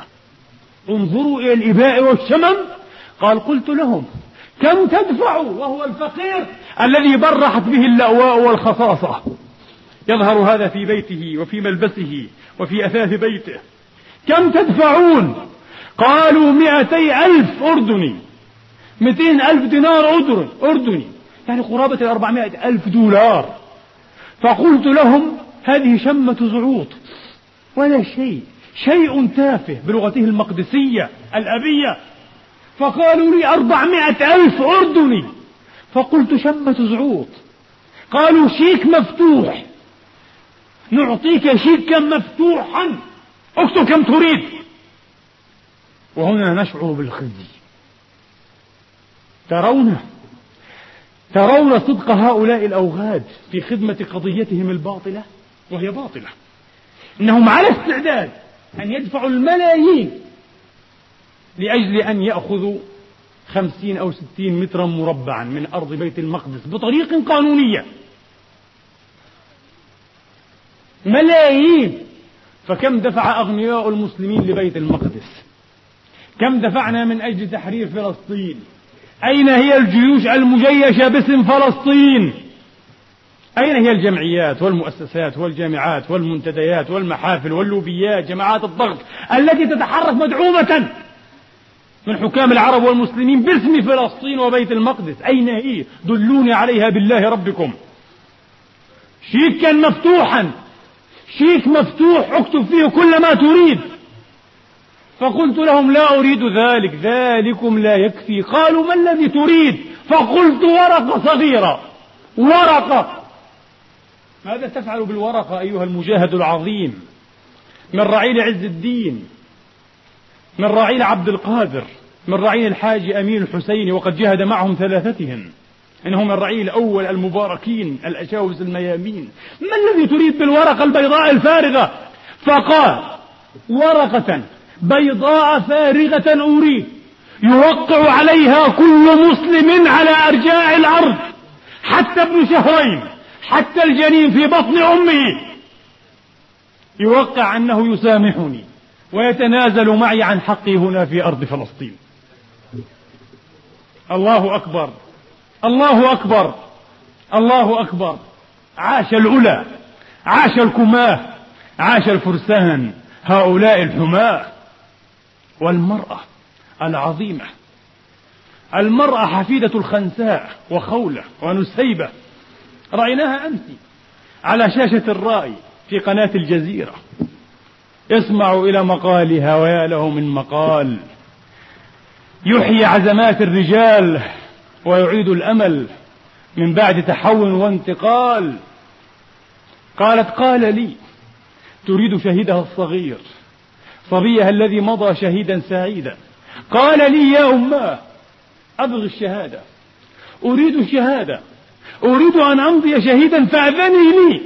S1: انظروا إلى الإباء والشمم. قال قلت لهم كم تدفعوا وهو الفقير؟ الذي برحت به اللأواء والخصاصة. يظهر هذا في بيته وفي ملبسه وفي أثاث بيته. كم تدفعون؟ قالوا مئتي ألف أردني. مئتين ألف دينار أردني. يعني قرابة الأربعمائة ألف دولار. فقلت لهم هذه شمة زعوط. ولا شيء. شيء تافه بلغته المقدسية الأبية. فقالوا لي أربعمائة ألف أردني. فقلت شمة زعوط. قالوا شيك مفتوح. نعطيك شيكا مفتوحا. اكتب كم تريد. وهنا نشعر بالخزي. ترون ترون صدق هؤلاء الأوغاد في خدمة قضيتهم الباطلة؟ وهي باطلة. إنهم على استعداد أن يدفعوا الملايين لأجل أن يأخذوا خمسين أو ستين مترا مربعا من أرض بيت المقدس بطريق قانونية. ملايين. فكم دفع أغنياء المسلمين لبيت المقدس؟ كم دفعنا من أجل تحرير فلسطين؟ أين هي الجيوش المجيشة باسم فلسطين؟ أين هي الجمعيات والمؤسسات والجامعات والمنتديات والمحافل واللوبيات؟ جماعات الضغط التي تتحرك مدعومة. من حكام العرب والمسلمين باسم فلسطين وبيت المقدس. أين هي دلوني عليها بالله ربكم. شيكا مفتوحا. شيك مفتوح اكتب فيه كل ما تريد. فقلت لهم لا أريد ذلك. ذلكم لا يكفي. قالوا ما الذي تريد؟ فقلت ورقة صغيرة. ورقة. ماذا تفعل بالورقة أيها المجاهد العظيم من رعيل عز الدين؟ من رعيل عبد القادر من رعيل الحاج أمين الحسيني وقد جاهد معهم ثلاثتهم. إنهم الرعيل الأول المباركين الأجاوز الميامين. ما الذي تريد بالورقة البيضاء الفارغة؟ فقال ورقة بيضاء فارغة أريد. يوقع عليها كل مسلم على أرجاء الأرض حتى ابن شهرين حتى الجنين في بطن أمه. يوقع أنه يسامحني. ويتنازل معي عن حقي هنا في أرض فلسطين. الله أكبر. الله أكبر. الله أكبر. عاش العلا عاش الكماه. عاش الفرسان. هؤلاء الحماة. والمرأة العظيمة. المرأة حفيدة الخنساء وخولة ونسيبة. رأيناها أمس على شاشة الرأي في قناة الجزيرة. يسمع إلى مقالها ويا له من مقال. يحيي عزمات الرجال ويعيد الأمل من بعد تحول وانتقال. قالت قال لي تريد شهيدها الصغير صبيها الذي مضى شهيدا سعيدا. قال لي يا أماه أبغي الشهادة أريد الشهادة أريد أن أمضي شهيدا فأذني لي.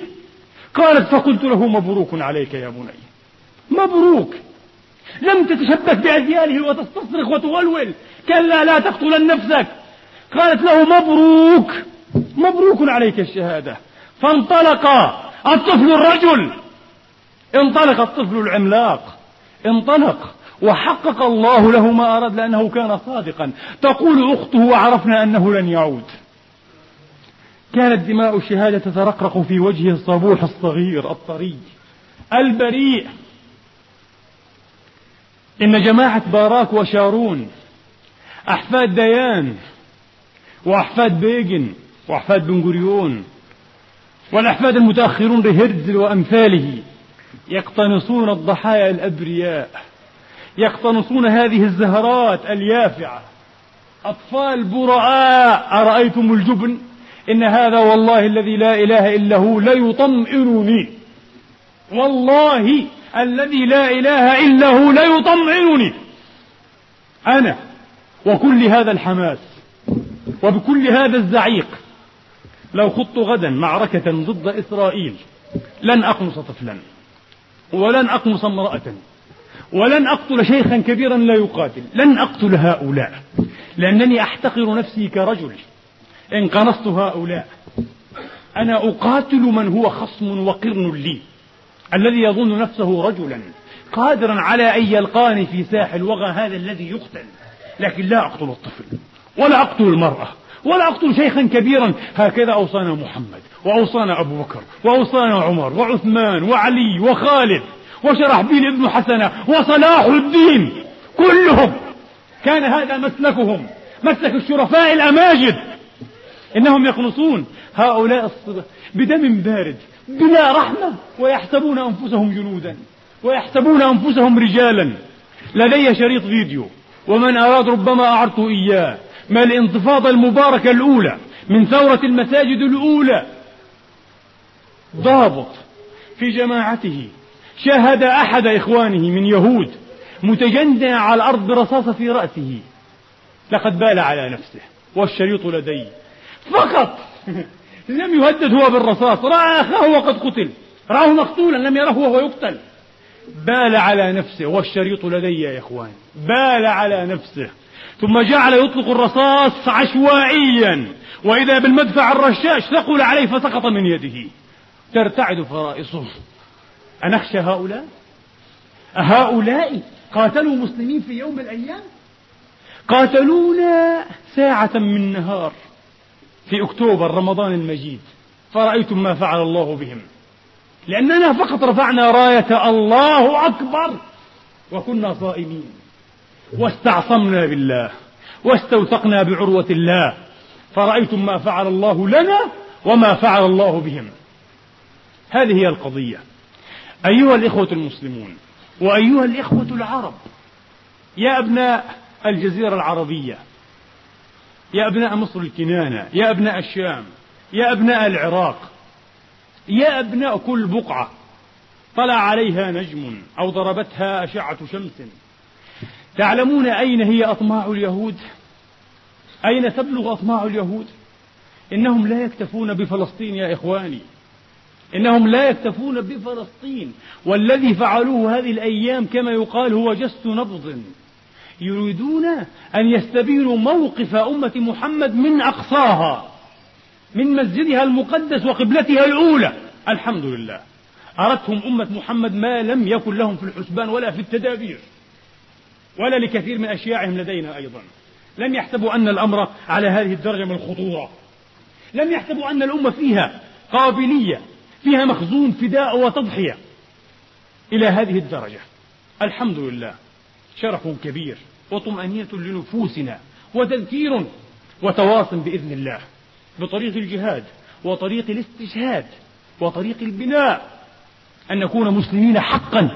S1: قالت فقلت له مبروك عليك يا بني. مبروك. لم تتشبث بأذياله وتستصرخ وتولول. كلا لا تقتلن نفسك. قالت له مبروك. مبروك عليك الشهادة. فانطلق الطفل الرجل. انطلق الطفل العملاق. انطلق وحقق الله له ما أراد لأنه كان صادقا. تقول أخته وعرفنا أنه لن يعود. كانت دماء الشهادة تترقرق في وجهه الصبوح الصغير الطري. البريء. إن جماعة باراك وشارون أحفاد ديان وأحفاد بيجن وأحفاد بن غوريون والأحفاد المتأخرون لهرزل وأمثاله يقتنصون الضحايا الأبرياء يقتنصون هذه الزهرات اليافعة. أطفال براء أرأيتم الجبن؟ إن هذا والله الذي لا إله إلا هو ليطمئنني. والله الذي لا إله إلا هو ليطمئنني أنا وكل هذا الحماس وبكل هذا الزعيق لو خضت غدا معركة ضد إسرائيل لن أقمص طفلا ولن أقمص امرأة ولن أقتل شيخا كبيرا لا يقاتل. لن أقتل هؤلاء. لأنني أحتقر نفسي كرجل إن قنصت هؤلاء. أنا أقاتل من هو خصم وقرن لي. الذي يظن نفسه رجلا قادرا على أن يلقاني في ساح الوغى هذا الذي يقتل. لكن لا أقتل الطفل ولا أقتل المرأة ولا أقتل شيخا كبيرا. هكذا أوصانا محمد وأوصانا أبو بكر وأوصانا عمر وعثمان وعلي وخالد وشرحبيل ابن حسنة وصلاح الدين. كلهم كان هذا مسلكهم مسلك الشرفاء الأماجد. إنهم يقنصون هؤلاء الصبا بدم بارد. بلا رحمة ويحسبون أنفسهم جنودا ويحسبون أنفسهم رجالا. لدي شريط فيديو ومن أراد ربما أعرته إياه. ما الانتفاضة المباركة الأولى من ثورة المساجد الأولى؟ ضابط في جماعته. شاهد أحد إخوانه من يهود متجندعا على الأرض برصاصة في رأسه. لقد بال على نفسه والشريط لدي. فقط! لم يهدد هو بالرصاص. رأى أخاه وقد قتل. رآه مقتولا لم يره وهو يقتل. بال على نفسه والشريط لدي يا إخوان. بال على نفسه. ثم جعل يطلق الرصاص عشوائيا. وإذا بالمدفع الرشاش ثقل عليه فسقط من يده. ترتعد فرائصه. أنخشى هؤلاء؟ أهؤلاء قاتلوا مسلمين في يوم من الأيام؟ قاتلونا ساعة من نهار. في أكتوبر رمضان المجيد فرأيتم ما فعل الله بهم. لأننا فقط رفعنا راية الله أكبر وكنا صائمين. واستعصمنا بالله واستوثقنا بعروة الله. فرأيتم ما فعل الله لنا وما فعل الله بهم. هذه هي القضية. أيها الإخوة المسلمون وأيها الإخوة العرب يا أبناء الجزيرة العربية يا أبناء مصر الكنانة يا أبناء الشام يا أبناء العراق يا أبناء كل بقعة. طلع عليها نجم أو ضربتها أشعة شمس. تعلمون أين هي أطماع اليهود؟ أين تبلغ أطماع اليهود؟ إنهم لا يكتفون بفلسطين يا إخواني. إنهم لا يكتفون بفلسطين. والذي فعلوه هذه الأيام كما يقال هو جس نبض. يريدون أن يستبينوا موقف أمة محمد من أقصاها من مسجدها المقدس وقبلتها الأولى. الحمد لله. أردتهم أمة محمد ما لم يكن لهم في الحسبان ولا في التدابير ولا لكثير من أشياعهم لدينا أيضا. لم يحسبوا أن الأمر على هذه الدرجة من الخطورة. لم يحسبوا أن الأمة فيها قابلية فيها مخزون فداء وتضحية إلى هذه الدرجة. الحمد لله. شرف كبير وطمأنينة لنفوسنا وتذكير وتواصل بإذن الله بطريق الجهاد وطريق الاستشهاد وطريق البناء أن نكون مسلمين حقا.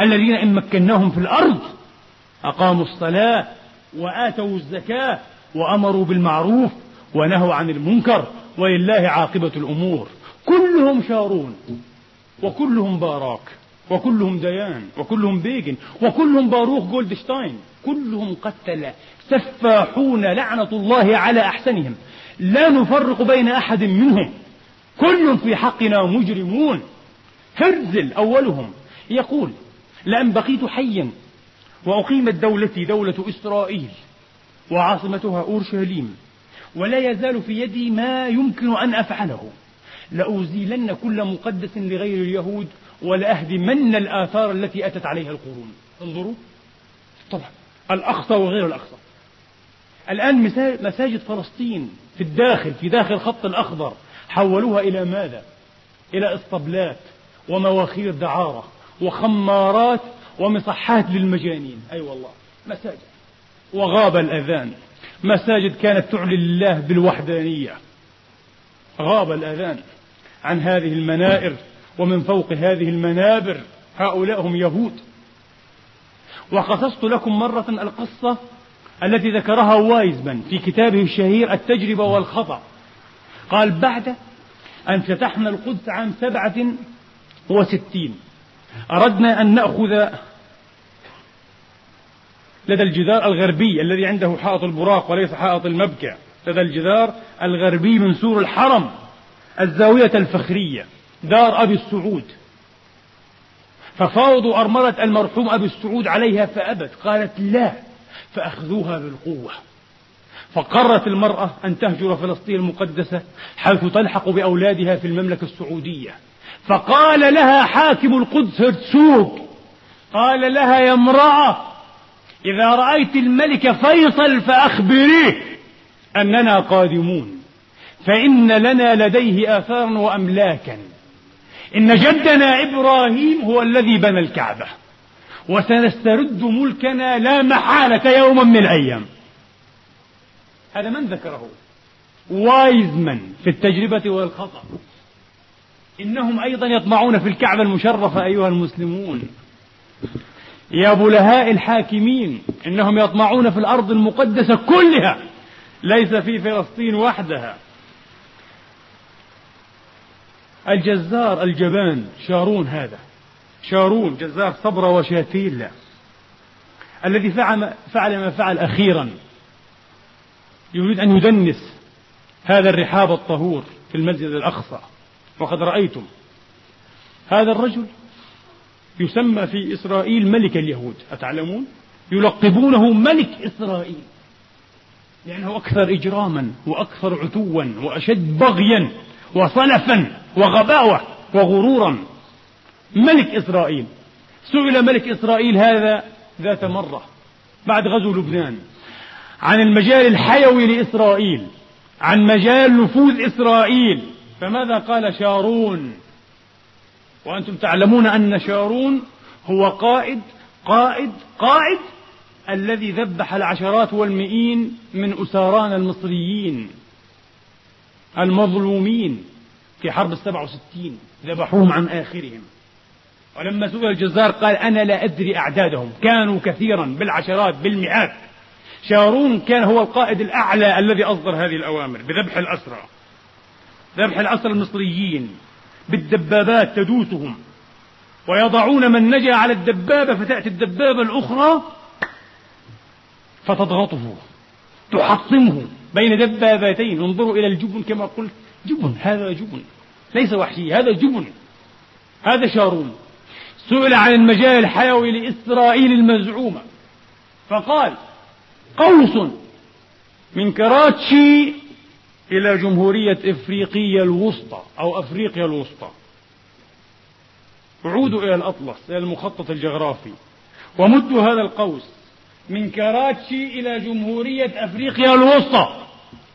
S1: الذين إن مكناهم في الأرض أقاموا الصلاة وآتوا الزكاة وأمروا بالمعروف ونهوا عن المنكر ولله عاقبة الأمور. كلهم شارون وكلهم باراك. وكلهم ديان وكلهم بيجن وكلهم باروخ جولدشتاين كلهم قتلة سفاحون لعنة الله على أحسنهم. لا نفرق بين أحد منهم. كل في حقنا مجرمون. هرزل أولهم. يقول لأن بقيت حيا وأقيمت دولتي دولة إسرائيل وعاصمتها أورشليم ولا يزال في يدي ما يمكن أن أفعله. لأزيلن كل مقدس لغير اليهود ولأهدمن الآثار التي أتت عليها القرون. انظروا. طبعا. الأقصى وغير الأقصى. الآن مساجد فلسطين في الداخل في داخل الخط الأخضر حولوها إلى ماذا؟ إلى إسطبلات ومواخير دعارة وخمارات ومصحات للمجانين. أي أيوة والله. مساجد. وغاب الأذان. مساجد كانت تعلن لله بالوحدانية. غاب الأذان عن هذه المنائر ومن فوق هذه المنابر هؤلاء هم يهود. وقصصت لكم مرة القصة التي ذكرها وايزمان في كتابه الشهير التجربة والخطأ. قال بعد أن فتحنا القدس عام سبعة وستين أردنا أن نأخذ لدى الجدار الغربي الذي عنده حائط البراق وليس حائط المبكع لدى الجدار الغربي من سور الحرم الزاوية الفخرية. دار أبي السعود. ففاوضوا أرملة المرحوم أبي السعود عليها فأبت قالت لا فأخذوها بالقوة. فقررت المرأة أن تهجر فلسطين المقدسة حيث تلحق بأولادها في المملكة السعودية. فقال لها حاكم القدس هرتسوق قال لها يا امرأة إذا رأيت الملك فيصل فأخبريه أننا قادمون فإن لنا لديه آثارا وأملاكا. إن جدنا إبراهيم هو الذي بنى الكعبة. وسنسترد ملكنا لا محالة يوما من الأيام. هذا من ذكره؟ وايزمن في التجربة والخطأ. إنهم أيضا يطمعون في الكعبة المشرفة أيها المسلمون. يا بلهاء الحاكمين إنهم يطمعون في الأرض المقدسة كلها ليس في فلسطين وحدها. الجزار الجبان شارون هذا. شارون جزار صبرة وشاتيلا. الذي فعل, فعل ما فعل أخيرا. يريد أن يدنس هذا الرحاب الطهور في المسجد الأقصى. وقد رأيتم. هذا الرجل يسمى في إسرائيل ملك اليهود. أتعلمون؟ يلقبونه ملك إسرائيل. لأنه أكثر إجراما وأكثر عتوا وأشد بغيا. وصلفا وغباوة وغرورا. ملك إسرائيل. سئل ملك إسرائيل هذا ذات مرة بعد غزو لبنان عن المجال الحيوي لإسرائيل عن مجال نفوذ إسرائيل. فماذا قال شارون؟ وأنتم تعلمون أن شارون هو قائد قائد قائد الذي ذبح العشرات والمئين من أساران المصريين. المظلومين في حرب السبع وستين ذبحوهم عن آخرهم. ولما سئل الجزار قال أنا لا أدري أعدادهم. كانوا كثيرا بالعشرات بالمئات. شارون كان هو القائد الأعلى الذي أصدر هذه الأوامر بذبح الأسرى. ذبح الأسرى المصريين بالدبابات تدوسهم. ويضعون من نجا على الدبابة فتأتي الدبابة الأخرى فتضغطه تحطمه. بين دبابتين. انظروا إلى الجبن كما قلت. جبن هذا جبن. ليس وحشي هذا جبن. هذا شارون. سئل عن المجال الحيوي لإسرائيل المزعومة. فقال قوس من كراتشي إلى جمهورية إفريقية الوسطى أو أفريقيا الوسطى. عودوا إلى الأطلس إلى المخطط الجغرافي. ومدوا هذا القوس. من كراتشي إلى جمهورية أفريقيا الوسطى.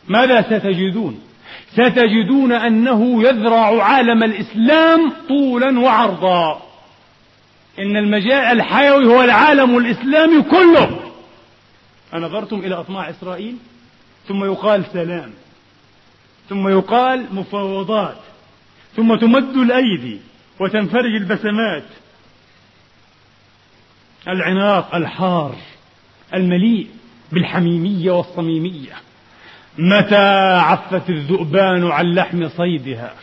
S1: ماذا ستجدون؟ ستجدون أنه يذرع عالم الإسلام طولا وعرضا. إن المجال الحيوي هو العالم الإسلامي كله. أنظرتم إلى أطماع إسرائيل؟ ثم يقال سلام. ثم يقال مفاوضات. ثم تمد الأيدي وتنفرج البسمات. العناق الحار. المليء بالحميمية والصميمية. متى عفت الذؤبان عن لحم صيدها؟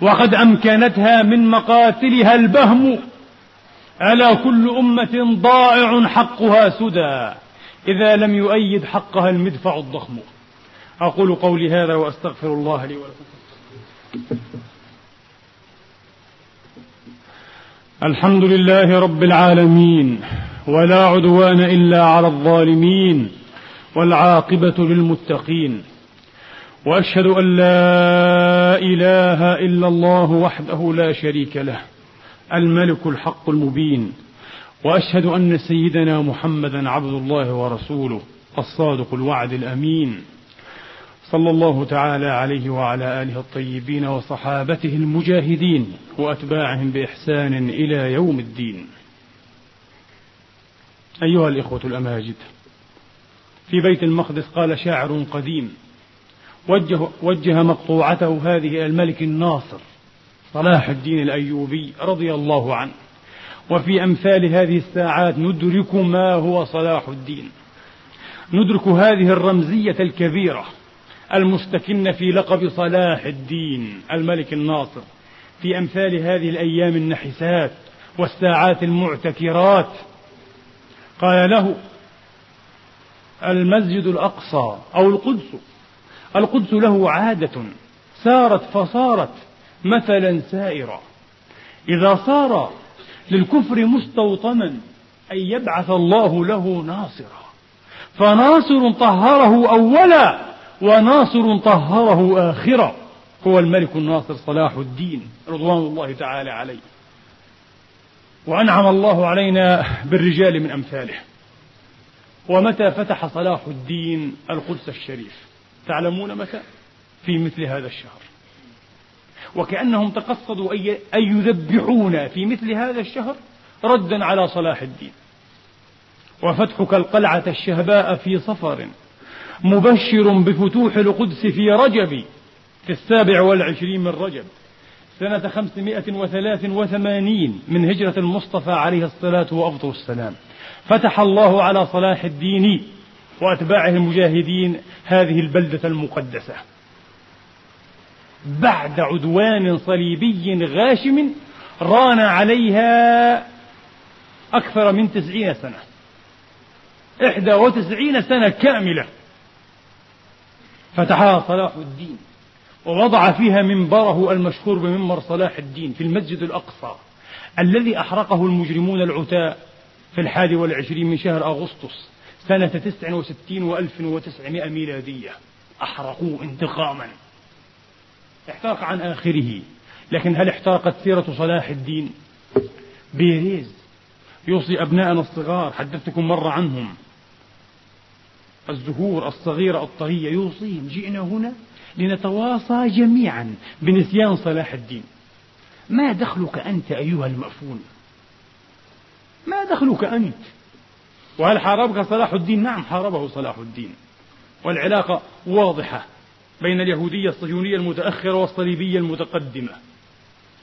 S1: وقد أمكنتها من مقاتلها البهم. ألا كل أمة ضائع حقها سدى إذا لم يؤيد حقها المدفع الضخم. أقول قولي هذا وأستغفر الله لي ولكم. الحمد لله رب العالمين. ولا عدوان إلا على الظالمين والعاقبة للمتقين. وأشهد أن لا إله إلا الله وحده لا شريك له الملك الحق المبين. وأشهد أن سيدنا محمدا عبد الله ورسوله الصادق الوعد الأمين. صلى الله تعالى عليه وعلى آله الطيبين وصحابته المجاهدين وأتباعهم بإحسان إلى يوم الدين. أيها الإخوة الأماجد في بيت المقدس قال شاعر قديم وجه, وجه مقطوعته هذه إلى الملك الناصر صلاح الدين الأيوبي رضي الله عنه وفي أمثال هذه الساعات ندرك ما هو صلاح الدين. ندرك هذه الرمزية الكبيرة المستكنة في لقب صلاح الدين الملك الناصر في أمثال هذه الأيام النحسات والساعات المعتكرات قال له المسجد الأقصى أو القدس. القدس له عادة سارت فصارت مثلا سائرا إذا صار للكفر مستوطنا أن يبعث الله له ناصرا. فناصر طهره أولا وناصر طهره آخرا. هو الملك الناصر صلاح الدين رضوان الله تعالى عليه. وأنعم الله علينا بالرجال من أمثاله. ومتى فتح صلاح الدين القدس الشريف؟ تعلمون متى؟ في مثل هذا الشهر. وكأنهم تقصدوا أن يذبحون في مثل هذا الشهر ردا على صلاح الدين. وفتحك القلعة الشهباء في صفر مبشر بفتوح القدس في رجب في السابع والعشرين من رجب. سنة خمسمائة وثلاث وثمانين من هجرة المصطفى عليه الصلاة وأفضل السلام. فتح الله على صلاح الدين وأتباعه المجاهدين هذه البلدة المقدسة. بعد عدوان صليبي غاشم ران عليها أكثر من تسعين سنة. إحدى وتسعين سنة كاملة. فتحها صلاح الدين. ووضع فيها منبره المشهور بمنبر صلاح الدين في المسجد الأقصى الذي أحرقه المجرمون العتاء في الحادي والعشرين من شهر أغسطس سنة تسع وستين وألف وتسعمائة ميلادية. أحرقوه انتقاما. احترق عن آخره. لكن هل احترقت سيرة صلاح الدين؟ بيريز يوصي أبناءنا الصغار حدثتكم مرة عنهم. الزهور الصغيرة الطرية يوصيهم. جئنا هنا؟ لنتواصى جميعا بنسيان صلاح الدين. ما دخلك أنت أيها المأفون؟ ما دخلك أنت؟ وهل حاربك صلاح الدين؟ نعم حاربه صلاح الدين. والعلاقة واضحة بين اليهودية الصهيونية المتأخرة والصليبية المتقدمة.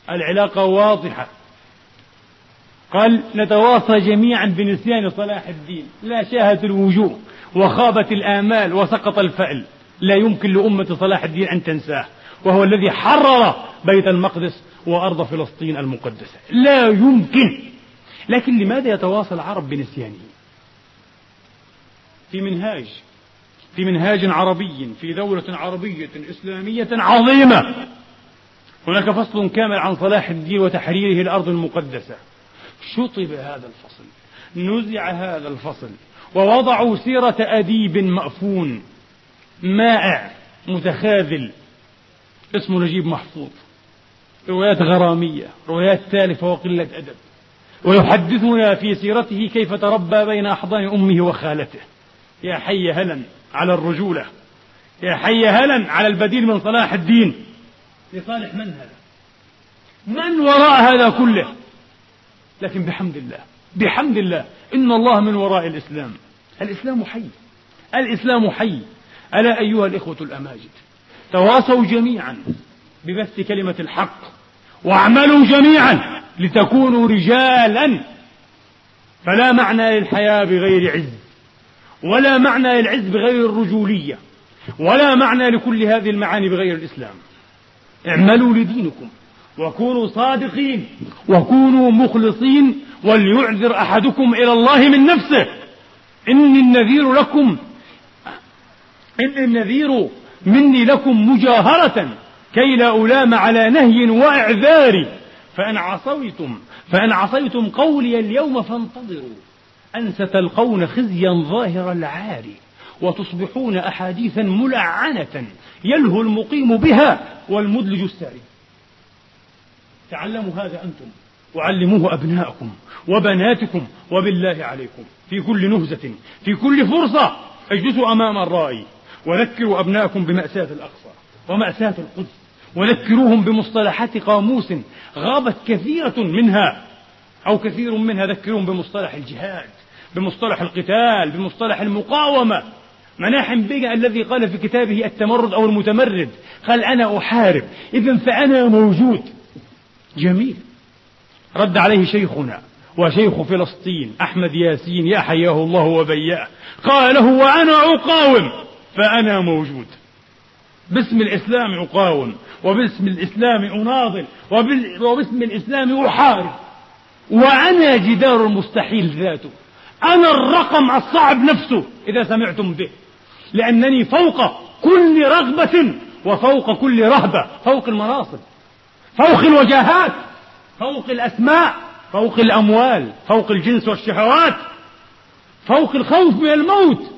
S1: العلاقة واضحة. قال نتواصى جميعا بنسيان صلاح الدين. لا شاهت الوجوه وخابت الآمال وسقط الفعل. لا يمكن لأمة صلاح الدين أن تنساه وهو الذي حرر بيت المقدس وأرض فلسطين المقدسة. لا يمكن. لكن لماذا يتواصل العرب بنسيانه؟ في منهاج في منهاج عربي في دولة عربية إسلامية عظيمة. هناك فصل كامل عن صلاح الدين وتحريره الأرض المقدسة. شطب هذا الفصل نزع هذا الفصل ووضعوا سيرة أديب مأفون. مائع متخاذل. اسمه نجيب محفوظ. روايات غرامية روايات تالفة وقلة أدب. ويحدثنا في سيرته كيف تربى بين أحضان أمه وخالته. يا حي هلا على الرجولة. يا حي هلا على البديل من صلاح الدين. لصالح من هذا؟ من وراء هذا كله؟ لكن بحمد الله بحمد الله إن الله من وراء الإسلام. الإسلام حي. الإسلام حي. ألا أيها الإخوة الأماجد تواصوا جميعا ببث كلمة الحق واعملوا جميعا لتكونوا رجالا. فلا معنى للحياة بغير عز ولا معنى للعز بغير الرجولية ولا معنى لكل هذه المعاني بغير الإسلام. اعملوا لدينكم وكونوا صادقين وكونوا مخلصين وليعذر أحدكم إلى الله من نفسه. إني النذير لكم إني النذير مني لكم مجاهرة كي لا ألام على نهي وإعذار. فإن عصيتم فإن عصيتم قولي اليوم فانتظروا. أن ستلقون خزيا ظاهر العاري وتصبحون أحاديثا ملعنة يلهو المقيم بها والمدلج الساري. تعلموا هذا أنتم وعلموه أبناءكم وبناتكم وبالله عليكم. في كل نهزة في كل فرصة اجلسوا أمام الرأي وذكروا أبناءكم بمأساة الأقصى ومأساة القدس. وذكروهم بمصطلحات قاموس غابت كثيرة منها أو كثير منها ذكروهم بمصطلح الجهاد بمصطلح القتال بمصطلح المقاومة. مناحم بيجا الذي قال في كتابه التمرد أو المتمرد قال أنا أحارب. إذا فأنا موجود. جميل. رد عليه شيخنا وشيخ فلسطين أحمد ياسين يا حياه الله وبياه. قال له وأنا أقاوم. فأنا موجود. باسم الإسلام أقاوم وباسم الإسلام أناضل وباسم الإسلام أحارب. وأنا جدار المستحيل ذاته. أنا الرقم الصعب نفسه إذا سمعتم به. لأنني فوق كل رغبة وفوق كل رهبة. فوق المناصب. فوق الوجاهات. فوق الأسماء. فوق الأموال. فوق الجنس والشهوات. فوق الخوف من الموت.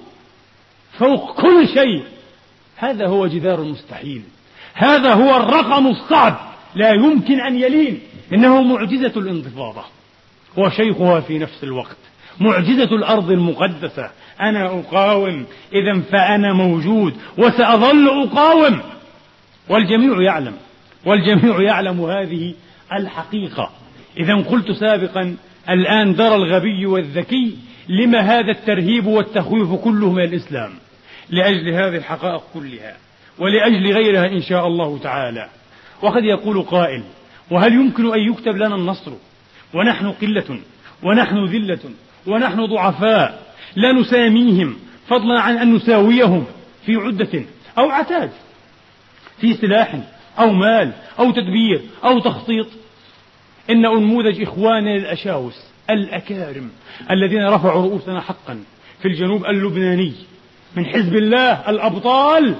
S1: فوق كل شيء. هذا هو جدار المستحيل. هذا هو الرقم الصعب. لا يمكن أن يلين. إنه معجزة الانتفاضة وشيخها في نفس الوقت. معجزة الأرض المقدسة. أنا أقاوم. إذا فأنا موجود. وسأظل أقاوم. والجميع يعلم. والجميع يعلم هذه الحقيقة. إذا قلت سابقا الآن درى الغبي والذكي لما هذا الترهيب والتخويف كله من الإسلام؟ لأجل هذه الحقائق كلها ولأجل غيرها إن شاء الله تعالى. وقد يقول قائل وهل يمكن أن يكتب لنا النصر؟ ونحن قلة ونحن ذلة ونحن ضعفاء لا نساميهم فضلا عن أن نساويهم في عدة أو عتاد في سلاح أو مال أو تدبير أو تخطيط. إن أنموذج إخواننا الأشاوس الأكارم الذين رفعوا رؤوسنا حقا في الجنوب اللبناني من حزب الله الأبطال.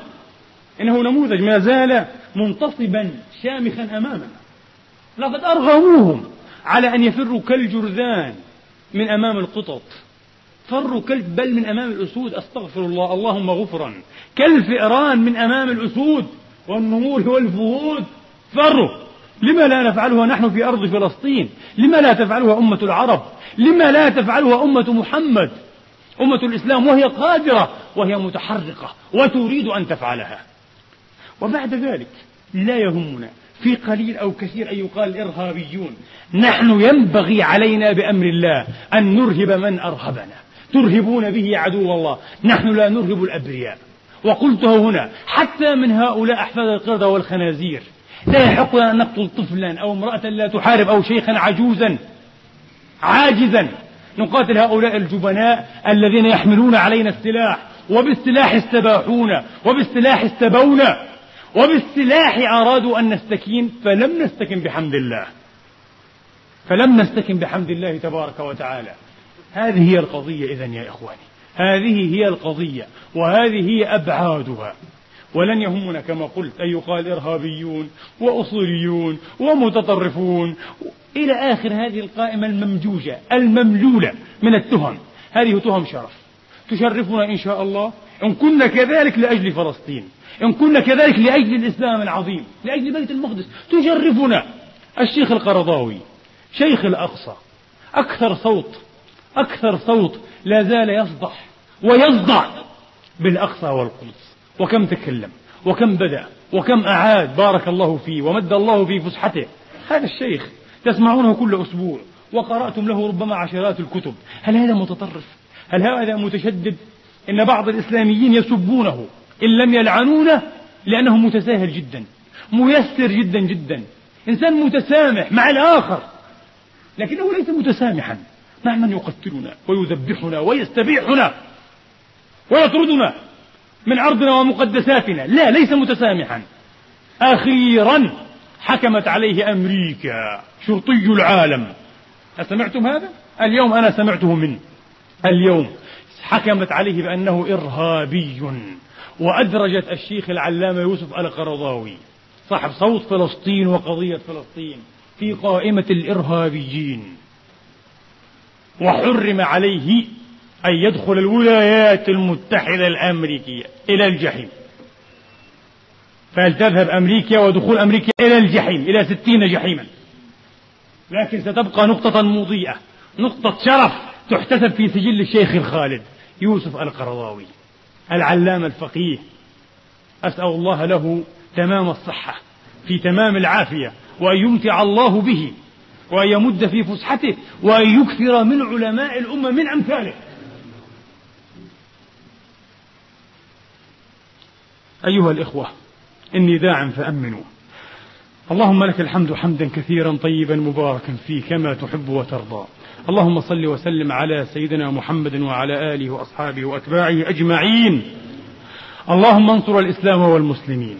S1: إنه نموذج ما زال منتصبا شامخا أمامنا. لقد أرغموهم على أن يفروا كالجرذان من أمام القطط. فروا كلب بل من أمام الأسود أستغفر الله اللهم غفرا. كالفئران من أمام الأسود والنمور والفهود. فروا. لما لا نفعلها نحن في أرض فلسطين؟ لما لا تفعلها أمة العرب؟ لما لا تفعلها أمة محمد؟ أمة الإسلام وهي قادرة وهي متحرقة وتريد أن تفعلها. وبعد ذلك لا يهمنا في قليل أو كثير أن يقال إرهابيون. نحن ينبغي علينا بأمر الله أن نرهب من أرهبنا. ترهبون به عدو الله. نحن لا نرهب الأبرياء. وقلته هنا حتى من هؤلاء أحفاد القردة والخنازير. لا يحق لنا أن نقتل طفلا أو امرأة لا تحارب أو شيخا عجوزا عاجزا. نقاتل هؤلاء الجبناء الذين يحملون علينا السلاح. وبالسلاح استباحونا وبالسلاح استبونا وبالسلاح أرادوا أن نستكين فلم نستكن بحمد الله. فلم نستكن بحمد الله تبارك وتعالى. هذه هي القضية إذا يا إخواني. هذه هي القضية وهذه هي أبعادها. ولن يهمنا كما قلت أن يقال إرهابيون وأصوليون ومتطرفون. إلى آخر هذه القائمة الممجوجة المملولة من التهم. هذه تهم شرف. تشرفنا إن شاء الله. إن كنا كذلك لأجل فلسطين. إن كنا كذلك لأجل الإسلام العظيم. لأجل بيت المقدس. تشرفنا. الشيخ القرضاوي. شيخ الأقصى. أكثر صوت. أكثر صوت لا زال يصدح ويصدع بالأقصى والقدس. وكم تكلم. وكم بدأ. وكم أعاد. بارك الله فيه. ومد الله في فسحته. هذا الشيخ تسمعونه كل أسبوع. وقرأتم له ربما عشرات الكتب. هل هذا متطرف؟ هل هذا متشدد إن بعض الإسلاميين يسبونه إن لم يلعنونه لأنه متساهل جدا ميسر جدا جدا. إنسان متسامح مع الآخر لكنه ليس متسامحا مع من يقتلنا ويذبحنا ويستبيحنا ويطردنا من أرضنا ومقدساتنا. لا ليس متسامحا. أخيرا حكمت عليه أمريكا شرطي العالم. أسمعتم هذا؟ اليوم أنا سمعته منه. اليوم حكمت عليه بأنه إرهابي وأدرجت الشيخ العلامة يوسف القرضاوي صاحب صوت فلسطين وقضية فلسطين في قائمة الإرهابيين. وحرم عليه أن يدخل الولايات المتحدة الأمريكية إلى الجحيم. فلتذهب أمريكا ودخول أمريكا إلى الجحيم إلى ستين جحيما. لكن ستبقى نقطة مضيئة نقطة شرف. تحتسب في سجل الشيخ الخالد يوسف القرضاوي العلامة الفقيه. أسأل الله له تمام الصحة في تمام العافية وأن يمتع الله به وأن يمد في فسحته وأن يكثر من علماء الأمة من أمثاله. أيها الإخوة إني داع فأمنوا. اللهم لك الحمد حمدا كثيرا طيبا مباركا فيه كما تحب وترضى. اللهم صل وسلم على سيدنا محمد وعلى آله وأصحابه وأتباعه أجمعين. اللهم انصر الإسلام والمسلمين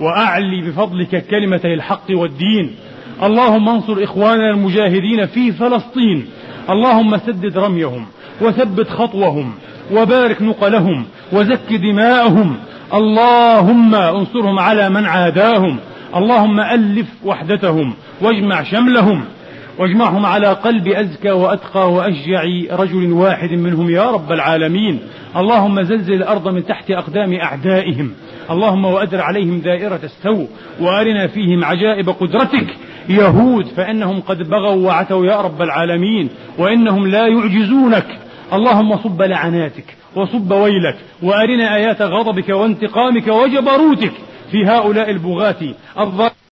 S1: وأعلي بفضلك كلمتي الحق والدين. اللهم انصر إخواننا المجاهدين في فلسطين. اللهم سدد رميهم وثبت خطوهم وبارك نقلهم وزك دماءهم. اللهم انصرهم على من عاداهم. اللهم ألف وحدتهم واجمع شملهم. واجمعهم على قلب أزكى وأتقى وأشجع رجل واحد منهم يا رب العالمين. اللهم زلزل الأرض من تحت أقدام أعدائهم. اللهم وأدر عليهم دائرة السوء وأرنا فيهم عجائب قدرتك. يهود فإنهم قد بغوا وعتوا يا رب العالمين. وإنهم لا يعجزونك. اللهم صب لعناتك وصب ويلك وأرنا آيات غضبك وانتقامك وجبروتك في هؤلاء البغاة الظالمين.